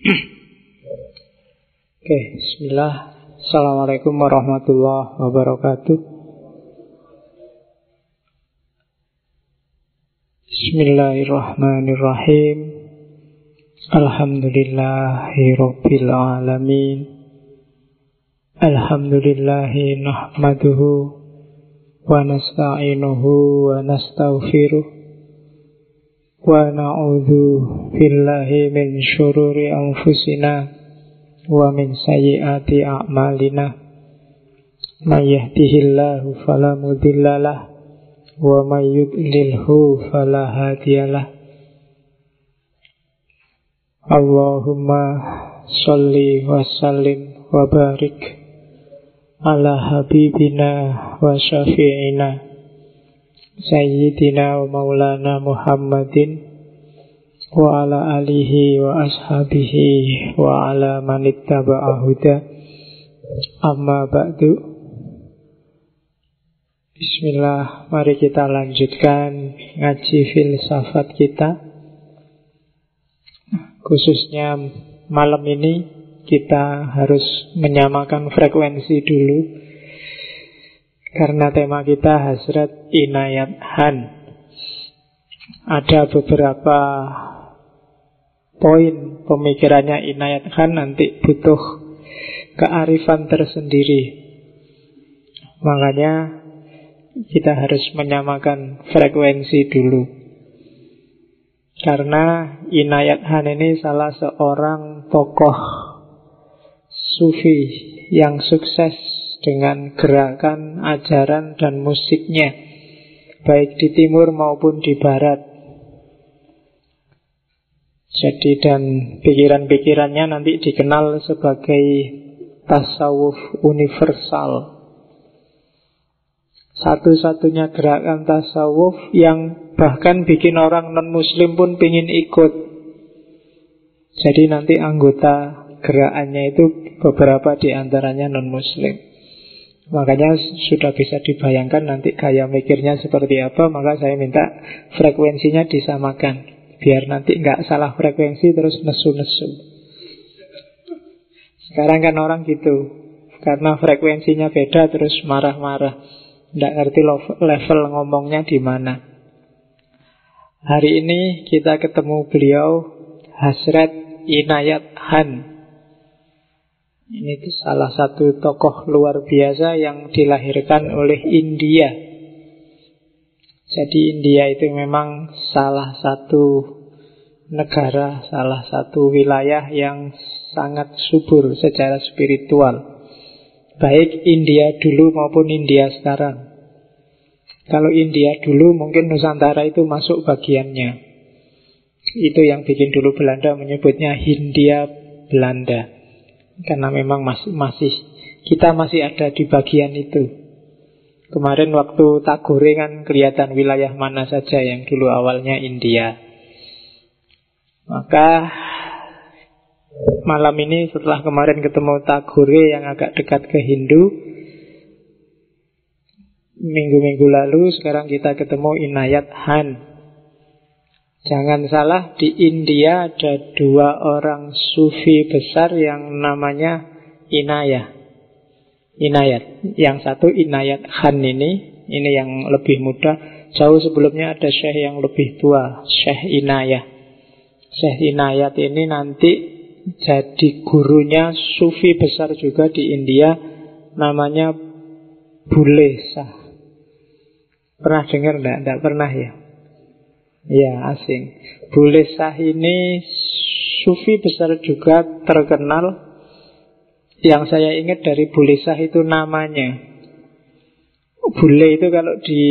Oke, bismillah. Assalamualaikum warahmatullahi wabarakatuh. Bismillahirrahmanirrahim. Alhamdulillahi rabbil alamin. Alhamdulillahi nahmaduhu wa nasta'inuhu wa nastaghfiruh ونعوذ بالله من شرور أنفسنا ومن سيئات أعمالنا من يهده الله فلا مضل له ومن يضلله فلا هادي له اللهم صل وسلم وبارك على حبيبنا وشفيعنا Sayyidina wa maulana Muhammadin wa ala alihi wa ashabihi wa ala manittaba'a huda. Amma ba'du. Bismillah, mari kita lanjutkan ngaji filsafat kita. Khususnya malam ini kita harus menyamakan frekuensi dulu karena tema kita hasrat inayat han. Ada beberapa poin pemikirannya inayat han Nanti butuh kearifan tersendiri. Makanya kita harus menyamakan frekuensi dulu. Karena Inayat Han ini salah seorang tokoh sufi yang sukses dengan gerakan, ajaran, dan musiknya, baik di timur maupun di barat. Jadi dan pikiran-pikirannya nanti dikenal sebagai tasawuf universal. Satu-satunya gerakan tasawuf yang bahkan bikin orang non-muslim pun ingin ikut. Jadi nanti anggota gerakannya itu beberapa di antaranya non-muslim. Makanya sudah bisa dibayangkan nanti gaya mikirnya seperti apa Maka saya minta frekuensinya disamakan. Biar nanti nggak salah frekuensi terus nesu-nesu. Sekarang kan orang gitu Karena frekuensinya beda terus marah-marah. Nggak ngerti level ngomongnya di mana. Hari ini kita ketemu beliau Hasrat Inayat Han ini itu salah satu tokoh luar biasa yang dilahirkan oleh India. Jadi India itu memang salah satu negara, salah satu wilayah yang sangat subur secara spiritual. Baik India dulu maupun India sekarang. Kalau India dulu mungkin Nusantara itu masuk bagiannya. Itu yang bikin dulu Belanda menyebutnya Hindia Belanda. Karena memang masih, masih kita masih ada di bagian itu. Kemarin waktu Tagore kan kelihatan wilayah mana saja yang dulu awalnya India. Maka malam ini setelah kemarin ketemu Tagore yang agak dekat ke Hindu, minggu-minggu lalu sekarang kita ketemu Inayat Han Jangan salah, di India ada dua orang sufi besar yang namanya Inayah. Inayat. Yang satu Inayat Khan ini, ini yang lebih muda. Jauh sebelumnya ada Syekh yang lebih tua, Syekh Inayah. Syekh Inayat ini nanti jadi gurunya sufi besar juga di India, namanya Bule Pernah dengar enggak? Enggak pernah ya? Ya, asing. Bule Sah ini sufi besar juga terkenal. Yang saya ingat dari Bule Sah itu namanya. Bule itu kalau di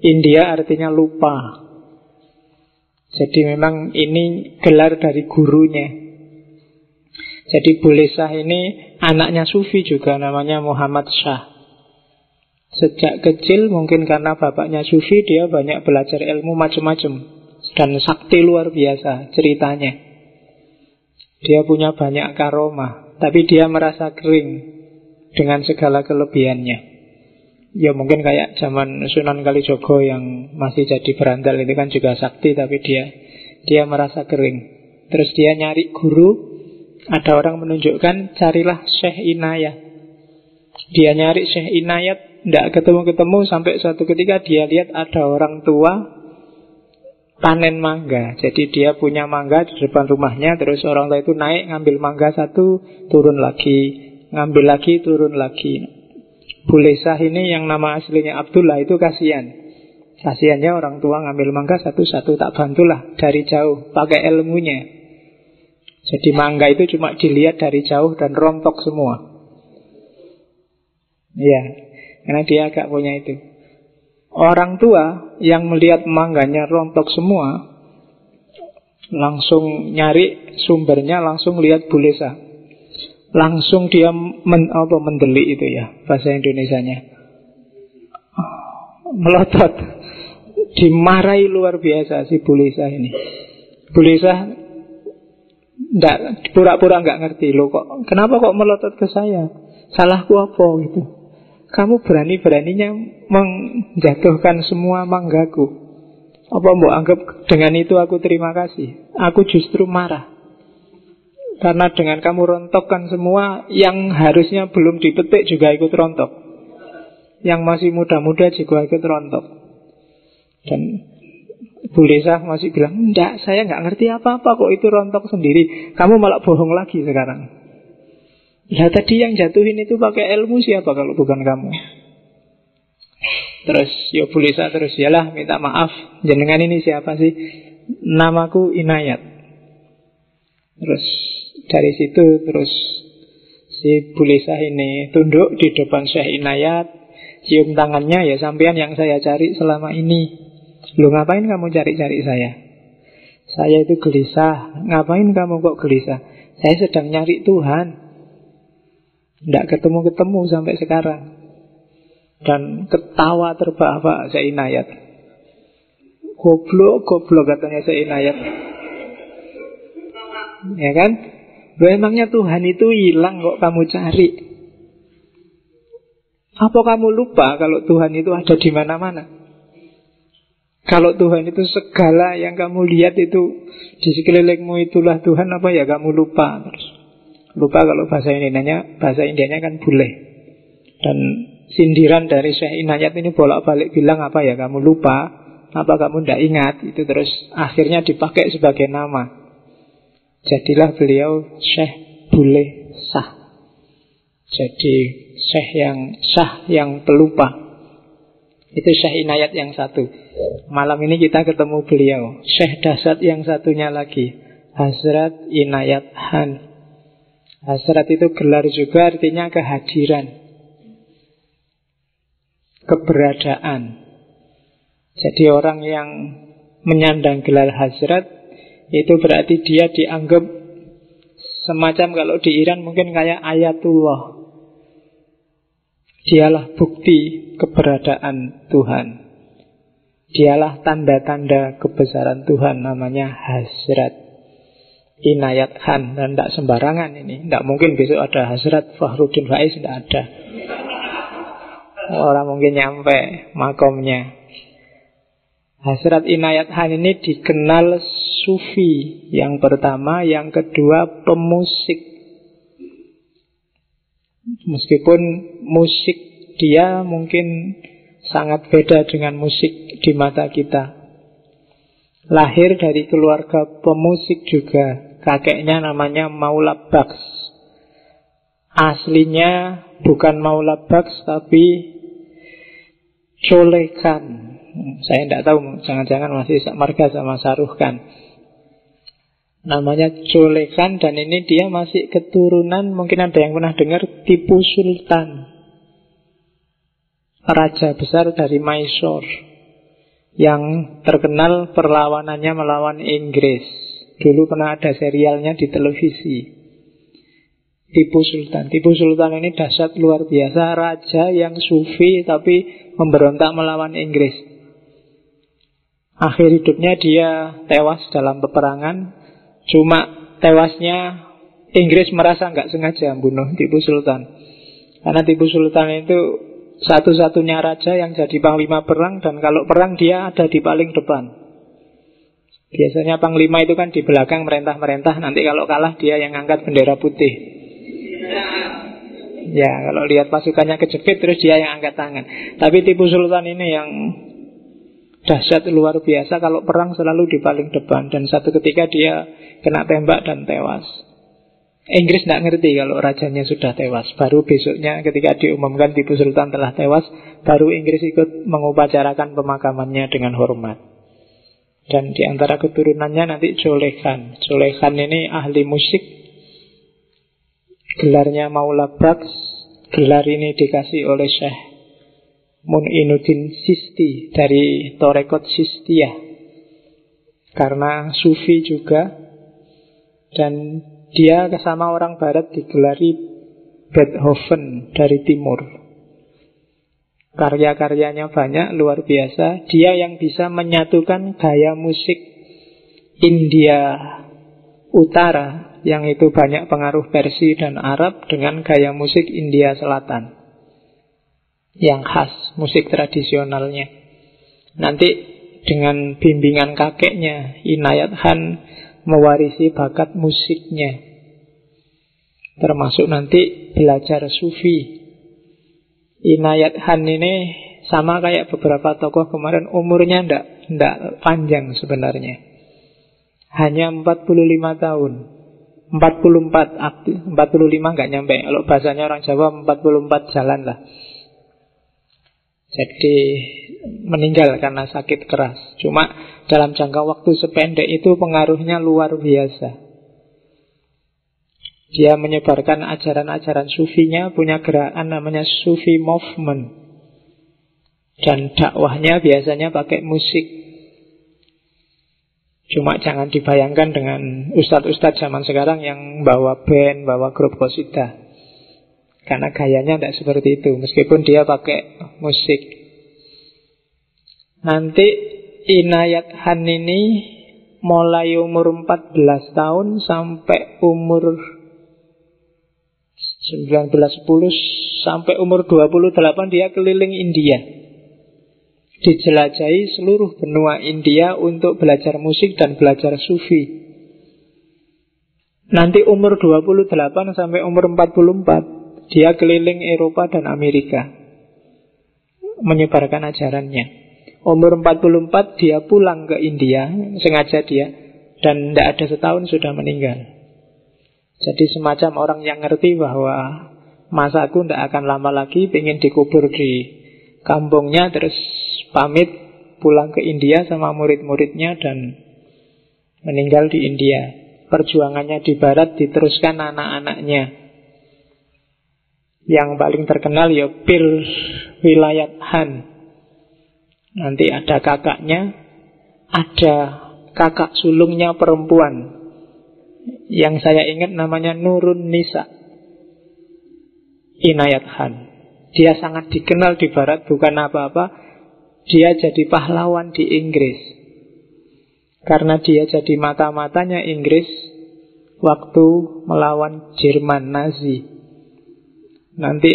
India artinya lupa. Jadi memang ini gelar dari gurunya. Jadi Bule Sah ini anaknya sufi juga namanya Muhammad Shah. Sejak kecil mungkin karena bapaknya sufi dia banyak belajar ilmu macam-macam dan sakti luar biasa ceritanya. Dia punya banyak karomah, tapi dia merasa kering dengan segala kelebihannya. Ya mungkin kayak zaman Sunan Kalijogo yang masih jadi berandal itu kan juga sakti tapi dia dia merasa kering. Terus dia nyari guru Ada orang menunjukkan Carilah Syekh Inayat Dia nyari Syekh Inayat Tidak ketemu-ketemu Sampai suatu ketika dia lihat ada orang tua Panen mangga. Jadi dia punya mangga di depan rumahnya Terus orang tua itu naik ngambil mangga satu Turun lagi. Ngambil lagi turun lagi. Bulesah ini yang nama aslinya Abdullah itu kasihan. Kasihannya orang tua ngambil mangga satu-satu tak bantulah dari jauh pakai ilmunya. Jadi mangga itu cuma dilihat dari jauh dan rontok semua. Iya, karena dia agak punya itu. Orang tua yang melihat mangganya rontok semua langsung nyari sumbernya, langsung lihat bulesa. Langsung dia men, apa, mendelik itu ya bahasa Indonesianya. Melotot dimarahi luar biasa si Bulisa ini. Bulisa ndak pura-pura nggak ngerti lo kok. Kenapa kok melotot ke saya? Salahku apa gitu? Kamu berani-beraninya menjatuhkan semua manggaku. Apa mau anggap dengan itu aku terima kasih? Aku justru marah. Karena dengan kamu rontokkan semua yang harusnya belum dipetik juga ikut rontok. Yang masih muda-muda juga ikut rontok. Dan Bu Lisa masih bilang, enggak, saya nggak ngerti apa-apa kok itu rontok sendiri. Kamu malah bohong lagi sekarang. Ya tadi yang jatuhin itu pakai ilmu siapa kalau bukan kamu? Terus ya Bu Lisa terus yalah minta maaf. Jenengan ini siapa sih? Namaku Inayat. Terus dari situ terus si Bu Lisa ini tunduk di depan Syekh Inayat, cium tangannya ya sampean yang saya cari selama ini. Lu ngapain kamu cari-cari saya? Saya itu gelisah. Ngapain kamu kok gelisah? Saya sedang nyari Tuhan. Tidak ketemu-ketemu sampai sekarang. Dan ketawa terbahak saya inayat. Goblok, goblok katanya saya inayat. Ya kan? Loh emangnya Tuhan itu hilang kok kamu cari? Apa kamu lupa kalau Tuhan itu ada di mana-mana? Kalau Tuhan itu segala yang kamu lihat itu di sekelilingmu itulah Tuhan apa ya kamu lupa terus. Lupa kalau bahasa Indianya bahasa Indianya kan boleh. Dan sindiran dari Syekh Inayat ini bolak-balik bilang apa ya kamu lupa, apa kamu tidak ingat itu terus akhirnya dipakai sebagai nama. Jadilah beliau Syekh Bule Sah. Jadi Syekh yang sah yang pelupa. Itu Syekh Inayat yang satu. Malam ini kita ketemu beliau. Syekh Dasat yang satunya lagi. Hasrat Inayat Han. Hasrat itu gelar juga artinya kehadiran. Keberadaan. Jadi orang yang menyandang gelar hasrat itu berarti dia dianggap semacam kalau di Iran mungkin kayak ayatullah Dialah bukti keberadaan Tuhan. Dialah tanda-tanda kebesaran Tuhan namanya hasrat inayat khan dan tidak sembarangan ini. Tidak mungkin besok ada hasrat Fahruddin Faiz tidak ada. Orang mungkin nyampe makomnya. Hasrat inayat khan ini dikenal sufi yang pertama, yang kedua pemusik Meskipun musik dia mungkin sangat beda dengan musik di mata kita. Lahir dari keluarga pemusik juga. Kakeknya namanya Maula Baks. Aslinya bukan Maula Baks tapi Colekan. Saya tidak tahu, jangan-jangan masih marga sama Saruhkan. Namanya Jolekan dan ini dia masih keturunan mungkin ada yang pernah dengar Tipu Sultan. Raja besar dari Mysore yang terkenal perlawanannya melawan Inggris. Dulu pernah ada serialnya di televisi. Tipu Sultan. Tipu Sultan ini dahsyat luar biasa, raja yang sufi tapi memberontak melawan Inggris. Akhir hidupnya dia tewas dalam peperangan Cuma tewasnya Inggris merasa nggak sengaja membunuh Tipu Sultan. Karena Tipu Sultan itu satu-satunya raja yang jadi panglima perang dan kalau perang dia ada di paling depan. Biasanya panglima itu kan di belakang merentah-merentah, nanti kalau kalah dia yang angkat bendera putih. Ya, kalau lihat pasukannya kejepit terus dia yang angkat tangan. Tapi tipu sultan ini yang dahsyat luar biasa kalau perang selalu di paling depan dan satu ketika dia kena tembak dan tewas. Inggris tidak ngerti kalau rajanya sudah tewas. Baru besoknya ketika diumumkan tipu sultan telah tewas, baru Inggris ikut mengupacarakan pemakamannya dengan hormat. Dan di antara keturunannya nanti Jolehan. Jolehan ini ahli musik. Gelarnya Maula Brax. Gelar ini dikasih oleh Syekh Mun'inuddin Sisti dari Torekot Sistiyah. Karena sufi juga. Dan dia kesama orang barat digelari Beethoven dari timur. Karya-karyanya banyak, luar biasa. Dia yang bisa menyatukan gaya musik India Utara yang itu banyak pengaruh Persia dan Arab dengan gaya musik India Selatan yang khas musik tradisionalnya. Nanti dengan bimbingan kakeknya Inayat Khan mewarisi bakat musiknya termasuk nanti belajar sufi Inayat Han ini sama kayak beberapa tokoh kemarin umurnya ndak ndak panjang sebenarnya. Hanya 45 tahun. 44 aktif, 45 nggak nyampe. Kalau bahasanya orang Jawa 44 jalan lah. Jadi meninggal karena sakit keras. Cuma dalam jangka waktu sependek itu pengaruhnya luar biasa. Dia menyebarkan ajaran-ajaran sufinya, punya gerakan namanya Sufi Movement. Dan dakwahnya biasanya pakai musik. Cuma jangan dibayangkan dengan ustadz-ustadz zaman sekarang yang bawa band, bawa grup kosida. Karena gayanya tidak seperti itu, meskipun dia pakai musik. Nanti Inayat Han ini mulai umur 14 tahun sampai umur 1910 sampai umur 28 dia keliling India. Dijelajahi seluruh benua India untuk belajar musik dan belajar sufi. Nanti umur 28 sampai umur 44 dia keliling Eropa dan Amerika menyebarkan ajarannya. Umur 44 dia pulang ke India, sengaja dia dan tidak ada setahun sudah meninggal. Jadi semacam orang yang ngerti bahwa masaku tidak akan lama lagi ingin dikubur di kampungnya terus pamit pulang ke India sama murid-muridnya dan meninggal di India. Perjuangannya di barat diteruskan anak-anaknya. Yang paling terkenal ya Pir Wilayat Han. Nanti ada kakaknya, ada kakak sulungnya perempuan yang saya ingat namanya Nurun Nisa. Inayat Khan Dia sangat dikenal di barat bukan apa-apa. Dia jadi pahlawan di Inggris. Karena dia jadi mata-matanya Inggris Waktu melawan Jerman Nazi. Nanti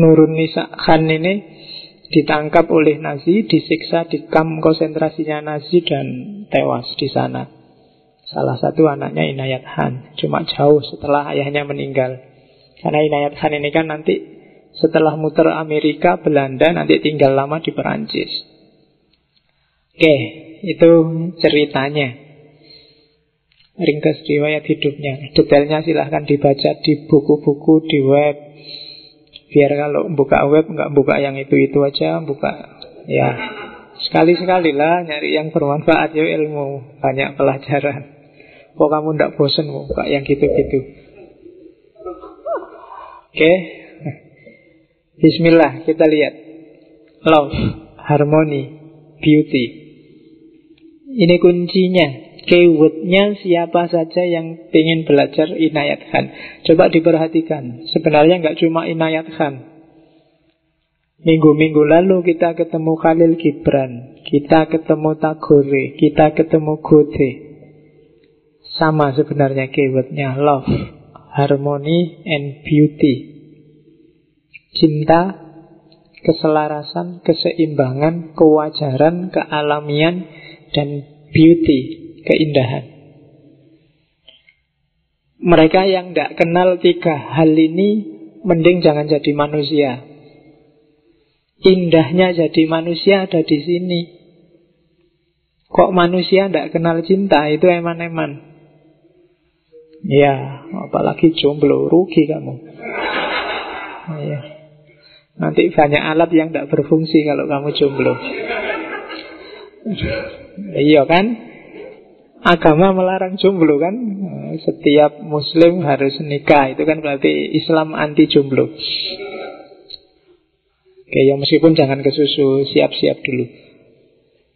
Nurun Nisa Khan ini ditangkap oleh Nazi, disiksa di kamp konsentrasinya Nazi dan tewas di sana. Salah satu anaknya Inayat Han Cuma jauh setelah ayahnya meninggal. Karena Inayat Han ini kan nanti Setelah muter Amerika, Belanda Nanti tinggal lama di Perancis. Oke, itu ceritanya. Ringkas riwayat hidupnya. Detailnya silahkan dibaca di buku-buku di web. Biar kalau buka web nggak buka yang itu-itu aja Buka ya. Sekali-sekali lah nyari yang bermanfaat ya ilmu. Banyak pelajaran Kok kamu tidak bosan buka yang gitu-gitu? Oke. Okay. Bismillah, kita lihat. Love, harmony, beauty. Ini kuncinya. Keywordnya siapa saja yang ingin belajar Inayat Khan. Coba diperhatikan. Sebenarnya nggak cuma Inayat Khan. Minggu-minggu lalu kita ketemu Khalil Gibran, kita ketemu Tagore, kita ketemu Gode. Sama sebenarnya keywordnya love, harmony, and beauty. Cinta, keselarasan, keseimbangan, kewajaran, kealamian, dan beauty, keindahan. Mereka yang tidak kenal tiga hal ini Mending jangan jadi manusia Indahnya jadi manusia ada di sini Kok manusia tidak kenal cinta Itu eman-eman Ya Apalagi jomblo Rugi kamu. Ya Nanti banyak alat yang tidak berfungsi Kalau kamu jomblo. Iya kan? Agama melarang jomblo kan? Setiap muslim harus nikah. Itu kan berarti Islam anti jomblo. Oke ya meskipun jangan kesusu Siap-siap dulu.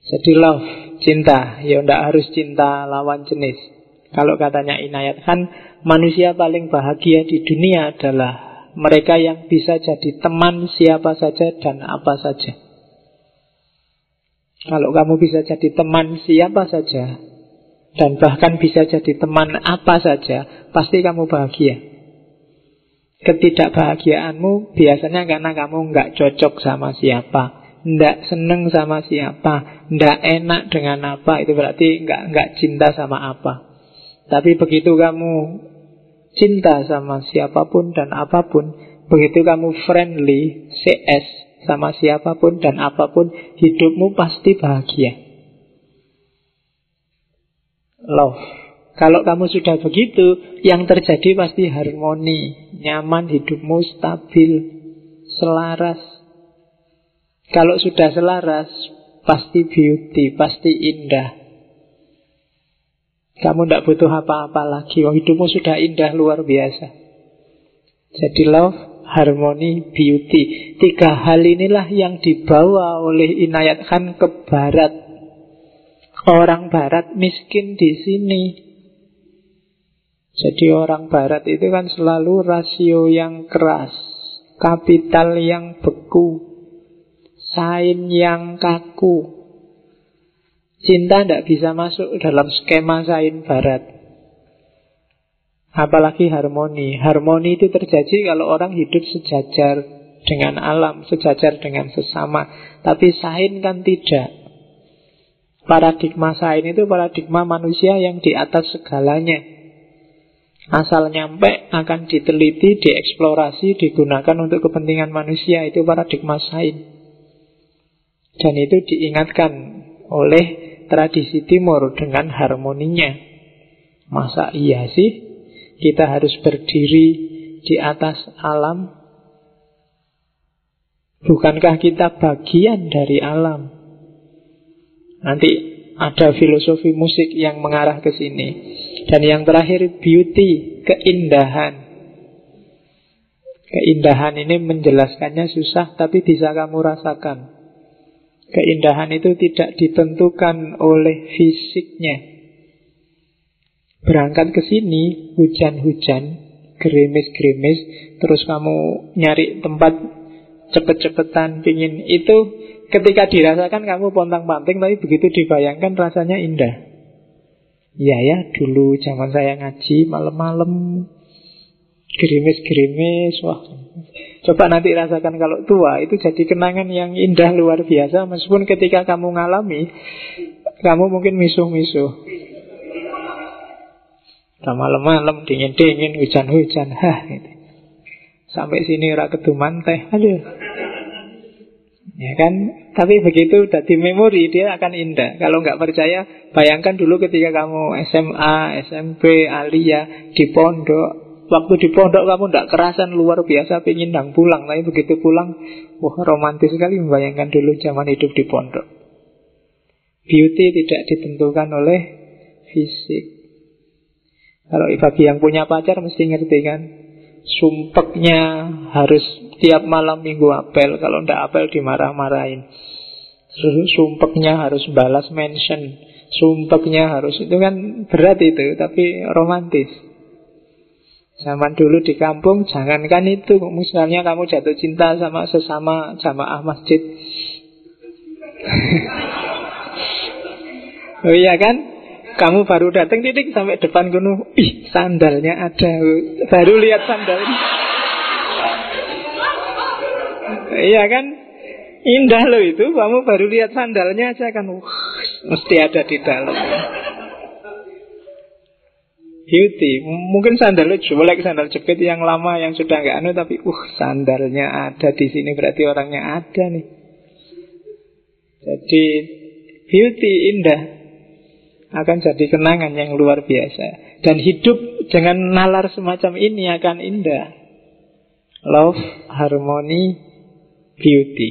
Jadi love, cinta. Ya ndak harus cinta lawan jenis Kalau katanya Inayat kan Manusia paling bahagia di dunia adalah Mereka yang bisa jadi teman siapa saja dan apa saja Kalau kamu bisa jadi teman siapa saja dan bahkan bisa jadi teman apa saja, pasti kamu bahagia. Ketidakbahagiaanmu biasanya karena kamu nggak cocok sama siapa, nggak seneng sama siapa, nggak enak dengan apa, itu berarti nggak nggak cinta sama apa. Tapi begitu kamu cinta sama siapa pun dan apa pun, begitu kamu friendly, CS sama siapa pun dan apa pun, hidupmu pasti bahagia love. Kalau kamu sudah begitu, yang terjadi pasti harmoni, nyaman, hidupmu stabil, selaras. Kalau sudah selaras, pasti beauty, pasti indah. Kamu tidak butuh apa-apa lagi, hidupmu sudah indah luar biasa. Jadi love, harmoni, beauty. Tiga hal inilah yang dibawa oleh Inayat Khan ke barat Orang barat miskin di sini. Jadi orang barat itu kan selalu rasio yang keras, kapital yang beku, sain yang kaku. Cinta tidak bisa masuk dalam skema sain barat. Apalagi harmoni. Harmoni itu terjadi kalau orang hidup sejajar dengan alam, sejajar dengan sesama. Tapi sain kan tidak. Paradigma sain itu paradigma manusia yang di atas segalanya. Asal nyampe akan diteliti, dieksplorasi, digunakan untuk kepentingan manusia. Itu paradigma sain. Dan itu diingatkan oleh tradisi timur dengan harmoninya. Masa iya sih kita harus berdiri di atas alam? Bukankah kita bagian dari alam? Nanti ada filosofi musik yang mengarah ke sini. Dan yang terakhir beauty, keindahan. Keindahan ini menjelaskannya susah tapi bisa kamu rasakan. Keindahan itu tidak ditentukan oleh fisiknya. Berangkat ke sini, hujan-hujan, gerimis-gerimis, terus kamu nyari tempat cepet-cepetan pingin itu Ketika dirasakan kamu pontang-panting Tapi begitu dibayangkan rasanya indah Iya ya, dulu zaman saya ngaji malam-malam Gerimis-gerimis Wah Coba nanti rasakan kalau tua Itu jadi kenangan yang indah luar biasa Meskipun ketika kamu ngalami Kamu mungkin misuh-misuh malam-malam dingin-dingin Hujan-hujan Hah gitu. Sampai sini ora keduman teh Aduh Ya kan? Tapi begitu udah di memori dia akan indah. Kalau nggak percaya, bayangkan dulu ketika kamu SMA, SMP, alia di pondok. Waktu di pondok kamu tidak kerasan luar biasa pengen dang pulang. Tapi begitu pulang, wah romantis sekali membayangkan dulu zaman hidup di pondok. Beauty tidak ditentukan oleh fisik. Kalau bagi yang punya pacar mesti ngerti kan Sumpeknya harus tiap malam minggu apel Kalau ndak apel dimarah-marahin Sumpeknya harus balas mention Sumpeknya harus Itu kan berat itu Tapi romantis Zaman dulu di kampung Jangankan itu Misalnya kamu jatuh cinta sama sesama jamaah masjid Oh iya kan kamu baru datang titik sampai depan gunung, ih sandalnya ada, baru lihat sandalnya. Iya kan? Indah loh itu, kamu baru lihat sandalnya aja kan, mesti ada di dalam. Beauty. Mungkin sandal jelek, sandal jepit yang lama yang sudah nggak anu tapi uh sandalnya ada di sini berarti orangnya ada nih. Jadi beauty indah akan jadi kenangan yang luar biasa dan hidup dengan nalar semacam ini akan indah. Love, harmony, beauty.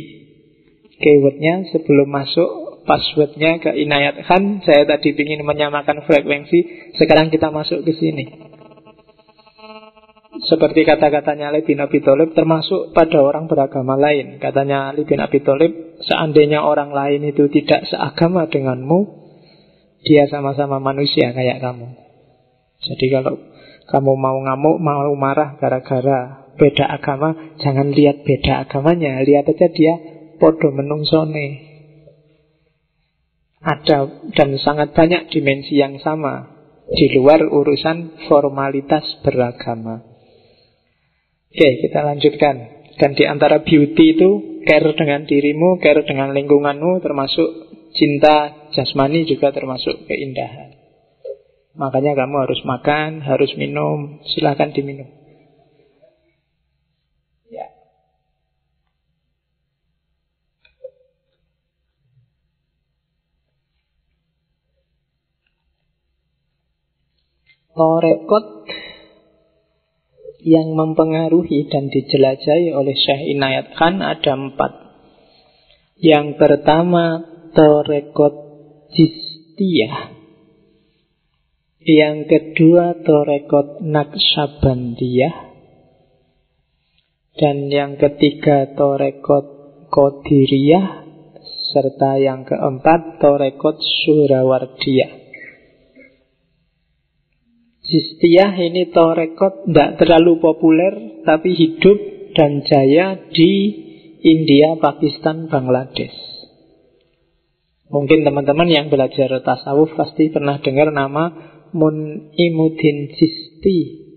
Keywordnya sebelum masuk passwordnya ke Inayat Khan. Saya tadi ingin menyamakan frekuensi, sekarang kita masuk ke sini. Seperti kata-katanya Ali bin Abi Thalib termasuk pada orang beragama lain. Katanya Ali bin Abi Thalib, seandainya orang lain itu tidak seagama denganmu, dia sama-sama manusia kayak kamu. Jadi kalau kamu mau ngamuk, mau marah gara-gara beda agama, jangan lihat beda agamanya, lihat aja dia podo menungsone. Ada dan sangat banyak dimensi yang sama di luar urusan formalitas beragama. Oke, kita lanjutkan. Dan di antara beauty itu care dengan dirimu, care dengan lingkunganmu, termasuk cinta jasmani juga termasuk keindahan. Makanya kamu harus makan, harus minum, silahkan diminum. Torekot yang mempengaruhi dan dijelajahi oleh Syekh Inayat Khan ada empat. Yang pertama, Torekot Jistiyah. Yang kedua, Torekot Naksabandiyah. Dan yang ketiga, Torekot Kodiriyah. Serta yang keempat, Torekot Surawardiyah. Jistiah ini torekot tidak terlalu populer tapi hidup dan jaya di India, Pakistan, Bangladesh. Mungkin teman-teman yang belajar tasawuf pasti pernah dengar nama Munimuddin Jisti.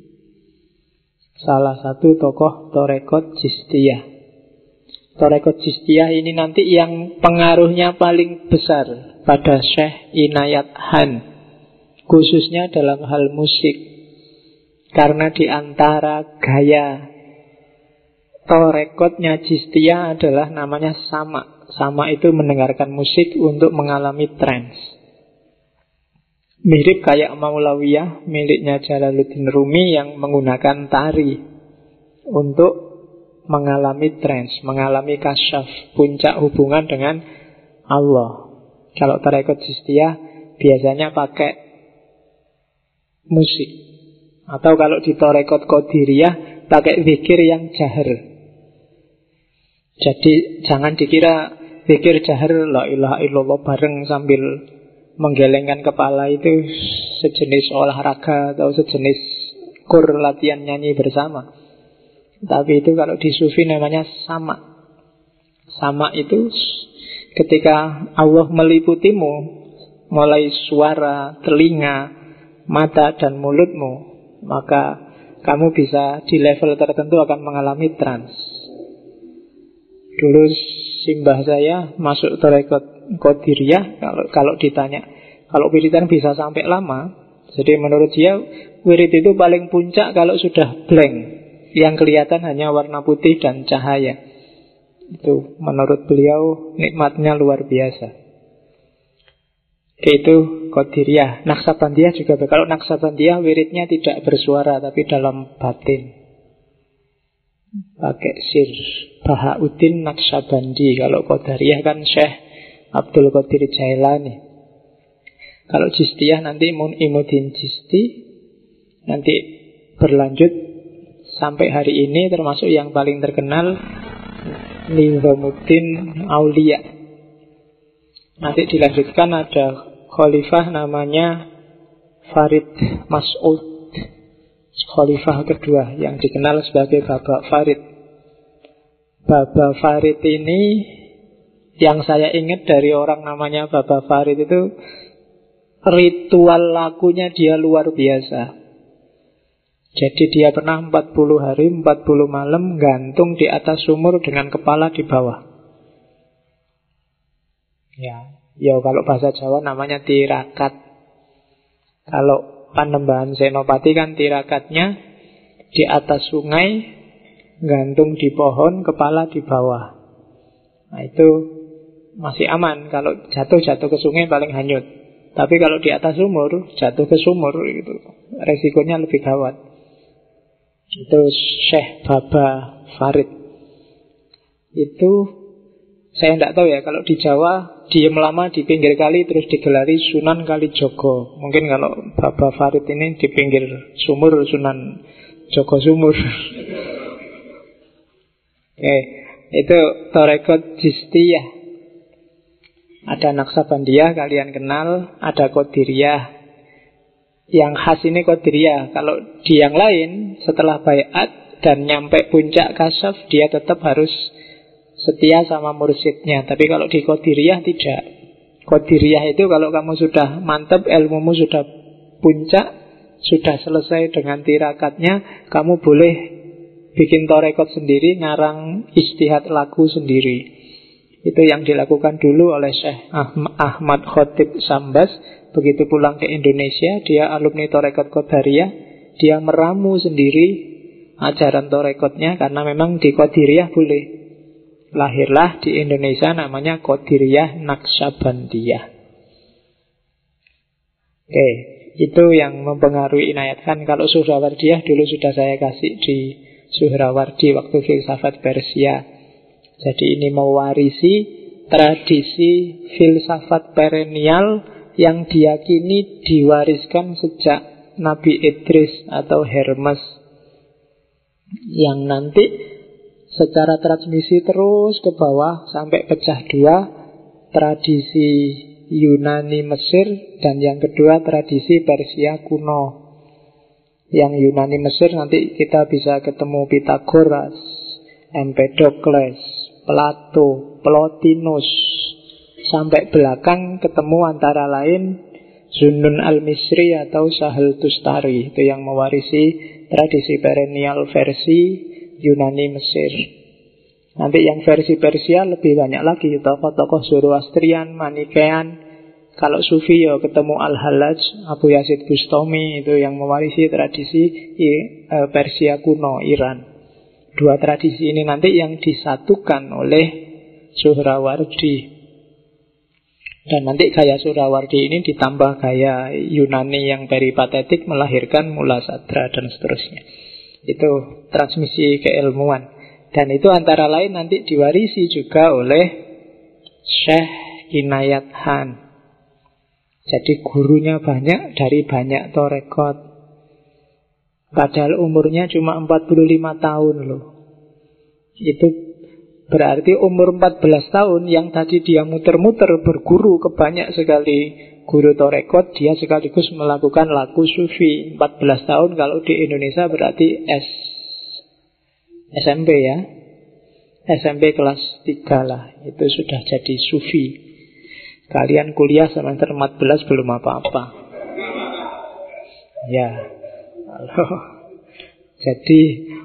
Salah satu tokoh Torekot Jistiah. Torekot Jistiah ini nanti yang pengaruhnya paling besar pada Syekh Inayat Han khususnya dalam hal musik. Karena di antara gaya torekotnya Jistia adalah namanya sama. Sama itu mendengarkan musik untuk mengalami trance. Mirip kayak Maulawiyah miliknya Jalaluddin Rumi yang menggunakan tari untuk mengalami trance, mengalami kasyaf, puncak hubungan dengan Allah. Kalau tarekat Jistia biasanya pakai musik. Atau kalau di Torekot Kodiriyah pakai zikir yang jahar. Jadi jangan dikira zikir jahar la ilaha illallah bareng sambil menggelengkan kepala itu sejenis olahraga atau sejenis kur latihan nyanyi bersama. Tapi itu kalau di sufi namanya sama. Sama itu ketika Allah meliputimu mulai suara, telinga, mata dan mulutmu, maka kamu bisa di level tertentu akan mengalami trans. Dulu simbah saya masuk tarekat Qadiriyah kalau kalau ditanya kalau wiridan bisa sampai lama. Jadi menurut dia wirid itu paling puncak kalau sudah blank. Yang kelihatan hanya warna putih dan cahaya. Itu menurut beliau nikmatnya luar biasa. Itu Qadiriyah. Naksabandiyah juga Kalau Naksabandiyah wiridnya tidak bersuara Tapi dalam batin. Pakai sir. Bahauddin Naksabandi. Kalau Qadariyah kan Syekh Abdul Qadir Jailani. Kalau Jistiyah nanti Mun'imuddin Jisti. Nanti berlanjut Sampai hari ini termasuk yang paling terkenal Nizamuddin Aulia Nanti dilanjutkan ada khalifah namanya Farid Mas'ud Khalifah kedua yang dikenal sebagai Baba Farid Baba Farid ini yang saya ingat dari orang namanya Baba Farid itu ritual lakunya dia luar biasa. Jadi dia pernah 40 hari, 40 malam gantung di atas sumur dengan kepala di bawah. Ya, Ya kalau bahasa Jawa namanya tirakat. Kalau Panembahan Senopati kan tirakatnya di atas sungai, gantung di pohon, kepala di bawah. Nah itu masih aman. Kalau jatuh-jatuh ke sungai paling hanyut. Tapi kalau di atas sumur, jatuh ke sumur itu resikonya lebih gawat. Itu Syekh Baba Farid. Itu saya tidak tahu ya kalau di Jawa diem lama di pinggir kali terus digelari Sunan Kali Joko. Mungkin kalau Baba Farid ini di pinggir sumur Sunan Joko Sumur. Oke, itu Torekot Jistiyah. Ada Naksabandiyah kalian kenal, ada Kodiriyah. Yang khas ini Kodiriyah. Kalau di yang lain setelah bayat dan nyampe puncak kasaf dia tetap harus setia sama mursyidnya. Tapi kalau di Qadiriyah tidak. Qadiriyah itu kalau kamu sudah mantap, ilmumu sudah puncak, sudah selesai dengan tirakatnya, kamu boleh bikin torekot sendiri, ngarang istihad lagu sendiri. Itu yang dilakukan dulu oleh Syekh Ahmad Khotib Sambas. Begitu pulang ke Indonesia, dia alumni Torekot Qadariyah. Dia meramu sendiri ajaran Torekotnya karena memang di Qadiriyah boleh lahirlah di Indonesia namanya Qadiriyah Naksabandiyah. Oke, itu yang mempengaruhi Inayat Khan. Kalau Suhrawardiyah dulu sudah saya kasih di Suhrawardi waktu filsafat Persia. Jadi ini mewarisi tradisi filsafat perennial yang diyakini diwariskan sejak Nabi Idris atau Hermes yang nanti secara transmisi terus ke bawah sampai pecah dua tradisi Yunani Mesir dan yang kedua tradisi Persia kuno. Yang Yunani Mesir nanti kita bisa ketemu Pythagoras, Empedocles, Plato, Plotinus. Sampai belakang ketemu antara lain Zunun al-Misri atau Sahel Tustari itu yang mewarisi tradisi perennial versi Yunani Mesir. Nanti yang versi Persia lebih banyak lagi tokoh-tokoh Zoroastrian, Manikean. Kalau Sufi ya ketemu Al-Halaj, Abu Yazid Bustami itu yang mewarisi tradisi e, Persia kuno, Iran. Dua tradisi ini nanti yang disatukan oleh Suhrawardi. Dan nanti gaya Suhrawardi ini ditambah gaya Yunani yang peripatetik melahirkan Mula Sadra dan seterusnya. Itu transmisi keilmuan. Dan itu antara lain nanti diwarisi juga oleh Syekh Inayat Han. Jadi gurunya banyak dari banyak torekot. Padahal umurnya cuma 45 tahun loh. Itu berarti umur 14 tahun yang tadi dia muter-muter berguru ke banyak sekali guru torekot, dia sekaligus melakukan laku sufi. 14 tahun kalau di Indonesia berarti S SMP ya. SMP kelas 3 lah. Itu sudah jadi sufi. Kalian kuliah semester 14 belum apa-apa. Ya. Halo. Jadi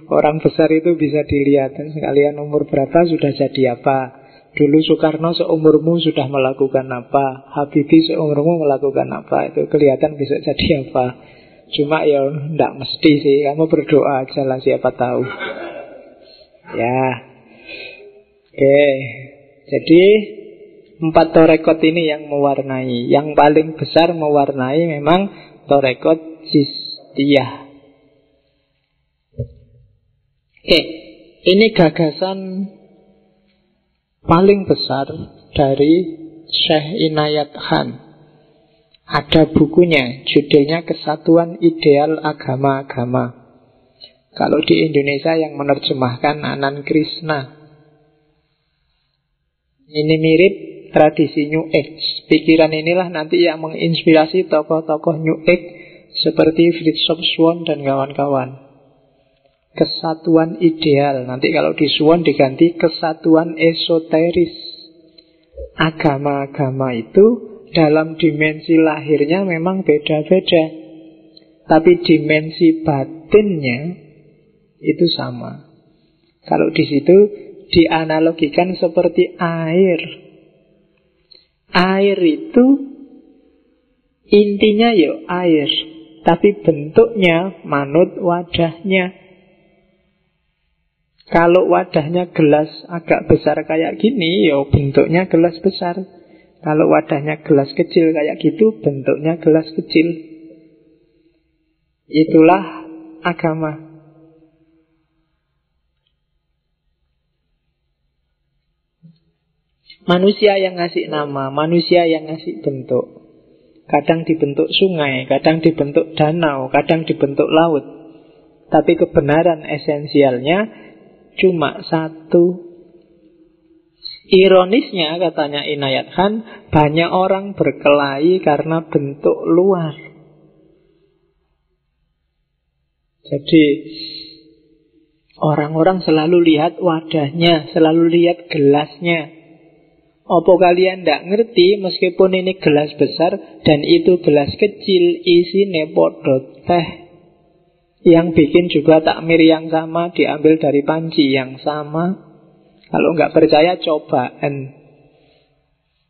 orang besar itu bisa dilihat sekalian umur berapa sudah jadi apa. Dulu Soekarno seumurmu sudah melakukan apa? Habibie seumurmu melakukan apa? Itu kelihatan bisa jadi apa? Cuma ya tidak mesti sih Kamu berdoa aja lah siapa tahu. Ya. Oke. Jadi Empat torekot ini yang mewarnai. Yang paling besar mewarnai memang Torekot Jistiyah Oke. Ini gagasan paling besar dari Syekh Inayat Khan. Ada bukunya, judulnya Kesatuan Ideal Agama-Agama. Kalau di Indonesia yang menerjemahkan Anan Krishna. Ini mirip tradisi New Age. Pikiran inilah nanti yang menginspirasi tokoh-tokoh New Age seperti Fritz Swan dan kawan-kawan kesatuan ideal. Nanti kalau di Suwon diganti kesatuan esoteris. Agama-agama itu dalam dimensi lahirnya memang beda-beda. Tapi dimensi batinnya itu sama. Kalau di situ dianalogikan seperti air. Air itu intinya ya air. Tapi bentuknya manut wadahnya. Kalau wadahnya gelas agak besar kayak gini, ya bentuknya gelas besar. Kalau wadahnya gelas kecil kayak gitu, bentuknya gelas kecil. Itulah agama. Manusia yang ngasih nama, manusia yang ngasih bentuk. Kadang dibentuk sungai, kadang dibentuk danau, kadang dibentuk laut. Tapi kebenaran esensialnya cuma satu. Ironisnya katanya Inayat Khan, banyak orang berkelahi karena bentuk luar. Jadi orang-orang selalu lihat wadahnya, selalu lihat gelasnya. Apa kalian tidak ngerti meskipun ini gelas besar dan itu gelas kecil isi podot teh yang bikin juga takmir yang sama diambil dari panci yang sama. Kalau nggak percaya cobaan.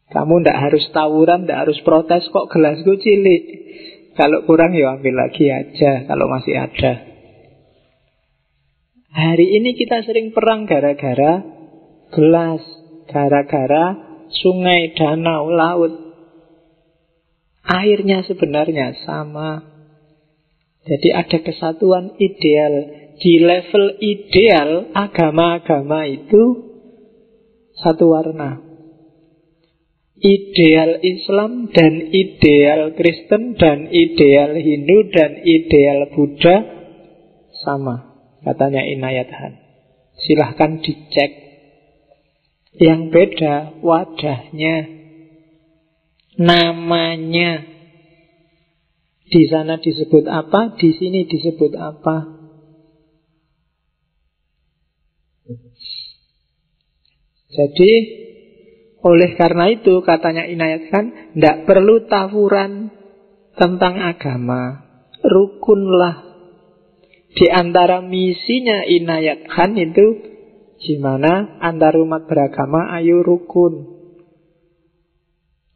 Kamu ndak harus tawuran, ndak harus protes kok gelasku cilik. Kalau kurang ya ambil lagi aja kalau masih ada. Hari ini kita sering perang gara-gara gelas, gara-gara sungai, danau, laut. Airnya sebenarnya sama. Jadi ada kesatuan ideal. Di level ideal, agama-agama itu satu warna. Ideal Islam dan ideal Kristen dan ideal Hindu dan ideal Buddha sama, katanya Inayat Han. Silahkan dicek. Yang beda wadahnya, namanya, di sana disebut apa, di sini disebut apa. Jadi oleh karena itu katanya Inayat Khan Tidak perlu tawuran tentang agama. Rukunlah. Di antara misinya Inayat Khan itu Gimana? Antar umat beragama ayo rukun.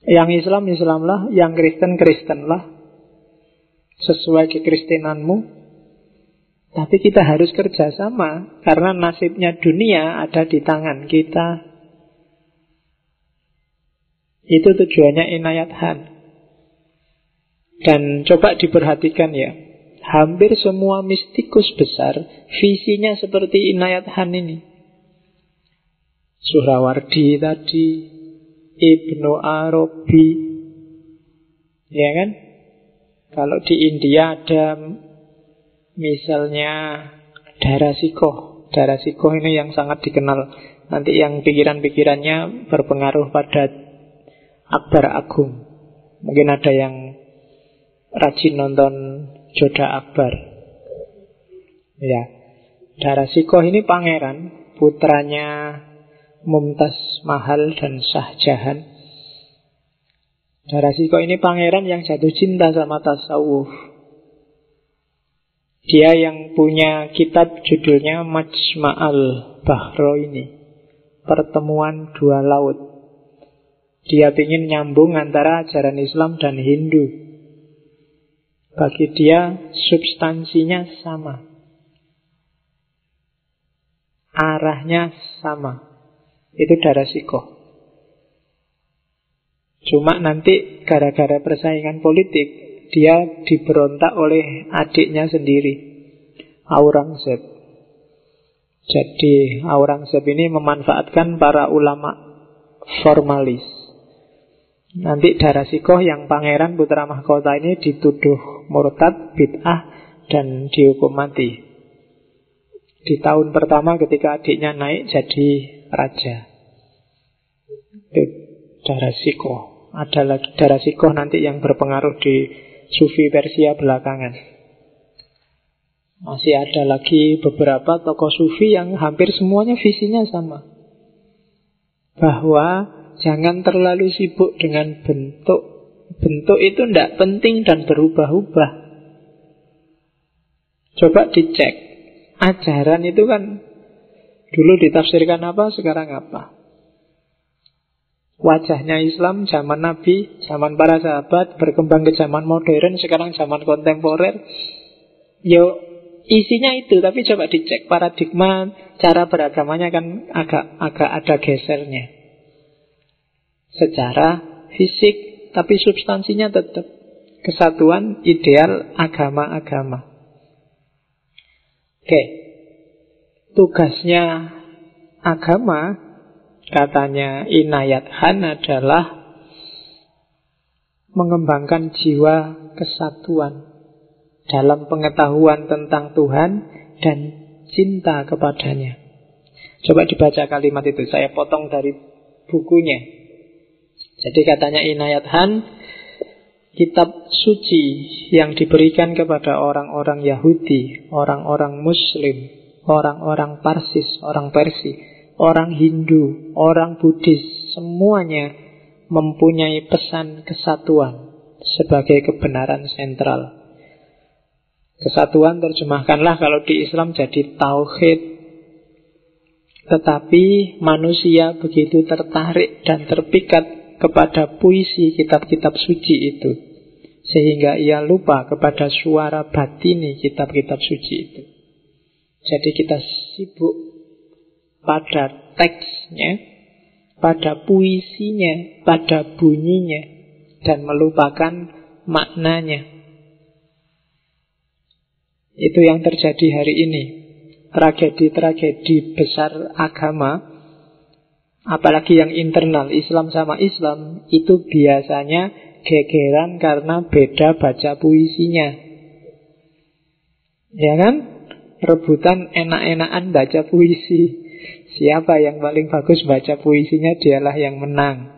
Yang Islam Islamlah. Yang Kristen Kristenlah sesuai kekristenanmu. Tapi kita harus kerjasama karena nasibnya dunia ada di tangan kita. Itu tujuannya inayat Han. Dan coba diperhatikan ya, hampir semua mistikus besar visinya seperti inayat Han ini. Surawardi tadi, Ibnu Arabi, ya kan? Kalau di India ada misalnya Darasikoh. Darasikoh ini yang sangat dikenal. Nanti yang pikiran-pikirannya berpengaruh pada Akbar Agung. Mungkin ada yang rajin nonton Joda Akbar. Ya. Darasikoh ini pangeran, putranya Mumtaz Mahal dan Shah Jahan. Darasiko ini pangeran yang jatuh cinta sama tasawuf. Dia yang punya kitab judulnya Majma'al Bahro ini. Pertemuan dua laut. Dia ingin nyambung antara ajaran Islam dan Hindu. Bagi dia substansinya sama. Arahnya sama. Itu darasiko. Cuma nanti gara-gara persaingan politik dia diberontak oleh adiknya sendiri, Aurangzeb. Jadi Aurangzeb ini memanfaatkan para ulama formalis. Nanti Darasikoh yang pangeran putra mahkota ini dituduh murtad, bid'ah, dan dihukum mati. Di tahun pertama ketika adiknya naik jadi raja. Darasikoh. Ada lagi darah sikoh nanti yang berpengaruh di Sufi Persia belakangan. Masih ada lagi beberapa tokoh Sufi yang hampir semuanya visinya sama. Bahwa jangan terlalu sibuk dengan bentuk. Bentuk itu tidak penting dan berubah-ubah. Coba dicek. Ajaran itu kan dulu ditafsirkan apa, sekarang apa. Wajahnya Islam zaman Nabi, zaman para sahabat, berkembang ke zaman modern, sekarang zaman kontemporer. Yo isinya itu, tapi coba dicek paradigma cara beragamanya kan agak agak ada gesernya. Secara fisik, tapi substansinya tetap kesatuan ideal agama-agama. Oke, tugasnya agama katanya Inayat Han adalah mengembangkan jiwa kesatuan dalam pengetahuan tentang Tuhan dan cinta kepadanya. Coba dibaca kalimat itu, saya potong dari bukunya. Jadi katanya Inayat Han, kitab suci yang diberikan kepada orang-orang Yahudi, orang-orang Muslim, orang-orang Parsis, orang Persia orang Hindu, orang Buddhis, semuanya mempunyai pesan kesatuan sebagai kebenaran sentral. Kesatuan terjemahkanlah kalau di Islam jadi tauhid. Tetapi manusia begitu tertarik dan terpikat kepada puisi kitab-kitab suci itu. Sehingga ia lupa kepada suara batini kitab-kitab suci itu. Jadi kita sibuk pada teksnya, pada puisinya, pada bunyinya, dan melupakan maknanya. Itu yang terjadi hari ini. Tragedi-tragedi besar agama, apalagi yang internal Islam sama Islam, itu biasanya gegeran karena beda baca puisinya. Ya kan? Rebutan enak-enakan baca puisi. Siapa yang paling bagus baca puisinya dialah yang menang.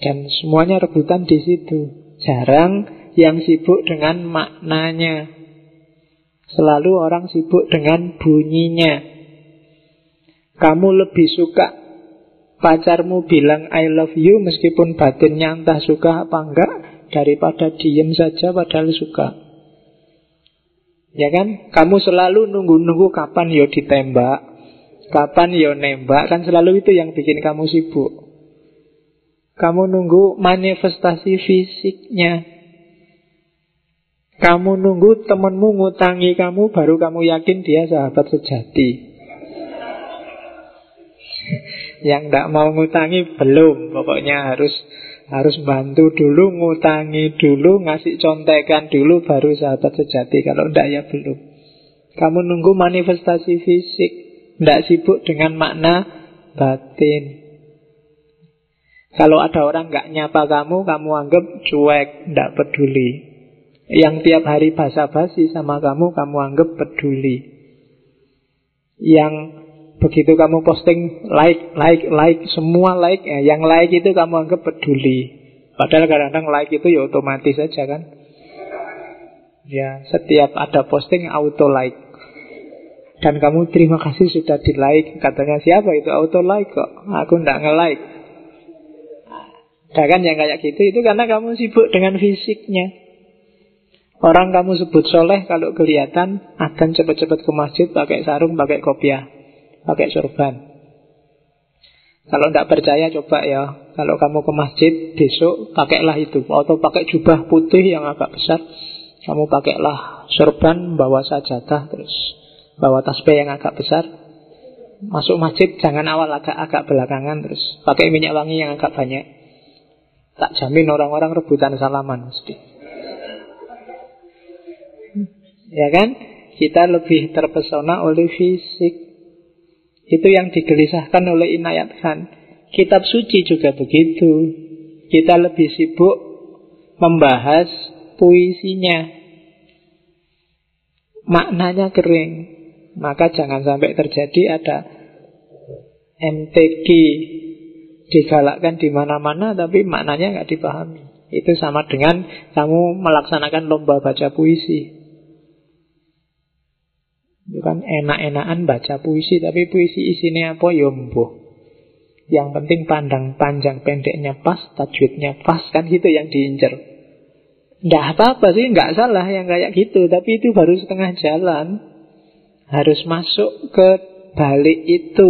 Dan semuanya rebutan di situ. Jarang yang sibuk dengan maknanya. Selalu orang sibuk dengan bunyinya. Kamu lebih suka pacarmu bilang I love you meskipun batinnya entah suka apa enggak daripada diem saja padahal suka. Ya kan? Kamu selalu nunggu-nunggu kapan yo ditembak, Kapan yo nembak kan selalu itu yang bikin kamu sibuk. Kamu nunggu manifestasi fisiknya. Kamu nunggu temenmu ngutangi kamu baru kamu yakin dia sahabat sejati. yang tidak mau ngutangi belum, pokoknya harus harus bantu dulu, ngutangi dulu, ngasih contekan dulu baru sahabat sejati. Kalau tidak ya belum. Kamu nunggu manifestasi fisik. Tidak sibuk dengan makna batin. Kalau ada orang nggak nyapa kamu, kamu anggap cuek, tidak peduli. Yang tiap hari basa-basi sama kamu, kamu anggap peduli. Yang begitu kamu posting like, like, like, semua like, ya, yang like itu kamu anggap peduli. Padahal kadang-kadang like itu ya otomatis saja kan. Ya, setiap ada posting auto like. Dan kamu terima kasih sudah di like Katanya siapa itu? Auto like kok Aku ndak nge-like. Nah kan yang kayak gitu Itu karena kamu sibuk dengan fisiknya. Orang kamu sebut soleh Kalau kelihatan akan cepat-cepat ke masjid Pakai sarung, pakai kopiah Pakai sorban. Kalau tidak percaya coba ya. Kalau kamu ke masjid besok Pakailah itu. Atau pakai jubah putih yang agak besar Kamu pakailah sorban Bawa sajadah Terus bawa tasbih yang agak besar. Masuk masjid jangan awal agak-agak belakangan terus pakai minyak wangi yang agak banyak. Tak jamin orang-orang rebutan salaman mesti. Ya kan? Kita lebih terpesona oleh fisik. Itu yang digelisahkan oleh Inayat Khan kitab suci juga begitu. Kita lebih sibuk membahas puisinya. Maknanya kering maka jangan sampai terjadi ada MTG digalakkan di mana-mana tapi maknanya nggak dipahami. Itu sama dengan kamu melaksanakan lomba baca puisi. Itu kan enak-enakan baca puisi tapi puisi isinya apa. Ya, Yang penting pandang panjang pendeknya pas, tajwidnya pas kan itu yang diincar. Tidak apa-apa sih, nggak salah yang kayak gitu, tapi itu baru setengah jalan harus masuk ke balik itu.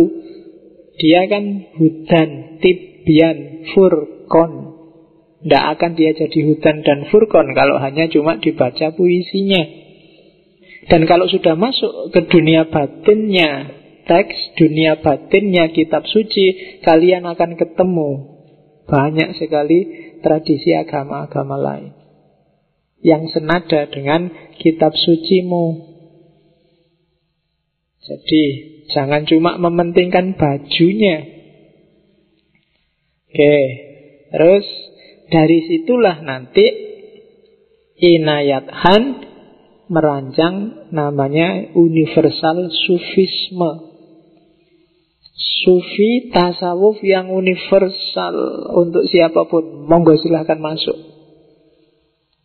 Dia kan hudan, tib Tibian, Furkon. Tidak akan dia jadi hutan dan furkon kalau hanya cuma dibaca puisinya. Dan kalau sudah masuk ke dunia batinnya teks, dunia batinnya kitab suci, kalian akan ketemu banyak sekali tradisi agama-agama lain yang senada dengan kitab sucimu. Jadi jangan cuma mementingkan bajunya. Oke, terus dari situlah nanti Inayat Han merancang namanya universal sufisme. Sufi tasawuf yang universal untuk siapa pun. Monggo silahkan masuk.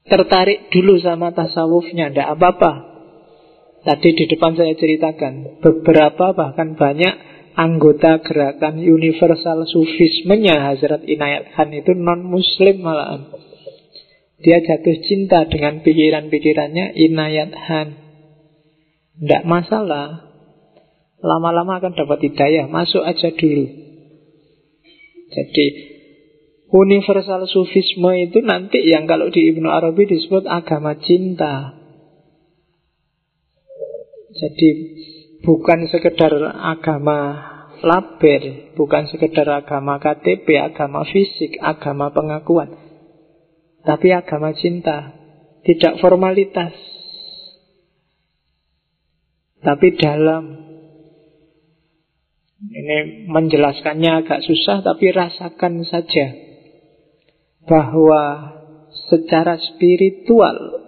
Tertarik dulu sama tasawufnya, tidak apa-apa. Tadi di depan saya ceritakan, beberapa bahkan banyak anggota gerakan universal sufismenya Hazrat Inayat Khan itu non-muslim malahan. Dia jatuh cinta dengan pikiran-pikirannya Inayat Khan. Tidak masalah. Lama-lama akan dapat hidayah. Masuk aja dulu. Jadi universal sufisme itu nanti yang kalau di Ibnu Arabi disebut agama cinta. Jadi bukan sekedar agama label, bukan sekedar agama KTP, agama fisik, agama pengakuan, tapi agama cinta, tidak formalitas, tapi dalam. Ini menjelaskannya agak susah, tapi rasakan saja bahwa secara spiritual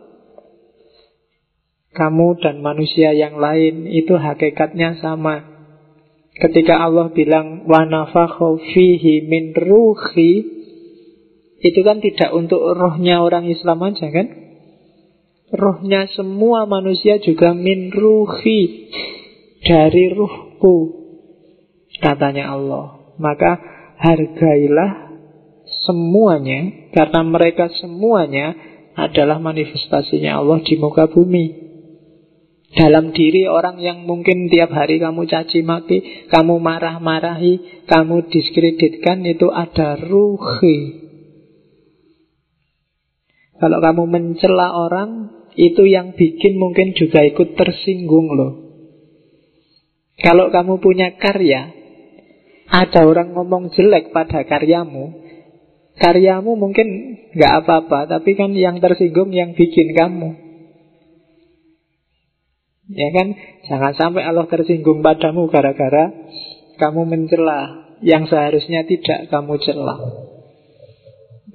kamu dan manusia yang lain itu hakikatnya sama. Ketika Allah bilang wa fihi min ruhi itu kan tidak untuk rohnya orang Islam aja kan? Rohnya semua manusia juga min ruhi dari ruhku katanya Allah. Maka hargailah semuanya karena mereka semuanya adalah manifestasinya Allah di muka bumi. Dalam diri orang yang mungkin tiap hari kamu caci maki, kamu marah-marahi, kamu diskreditkan itu ada ruhi. Kalau kamu mencela orang, itu yang bikin mungkin juga ikut tersinggung loh. Kalau kamu punya karya, ada orang ngomong jelek pada karyamu, karyamu mungkin nggak apa-apa, tapi kan yang tersinggung yang bikin kamu. Ya kan? Jangan sampai Allah tersinggung padamu gara-gara kamu mencela yang seharusnya tidak kamu celah.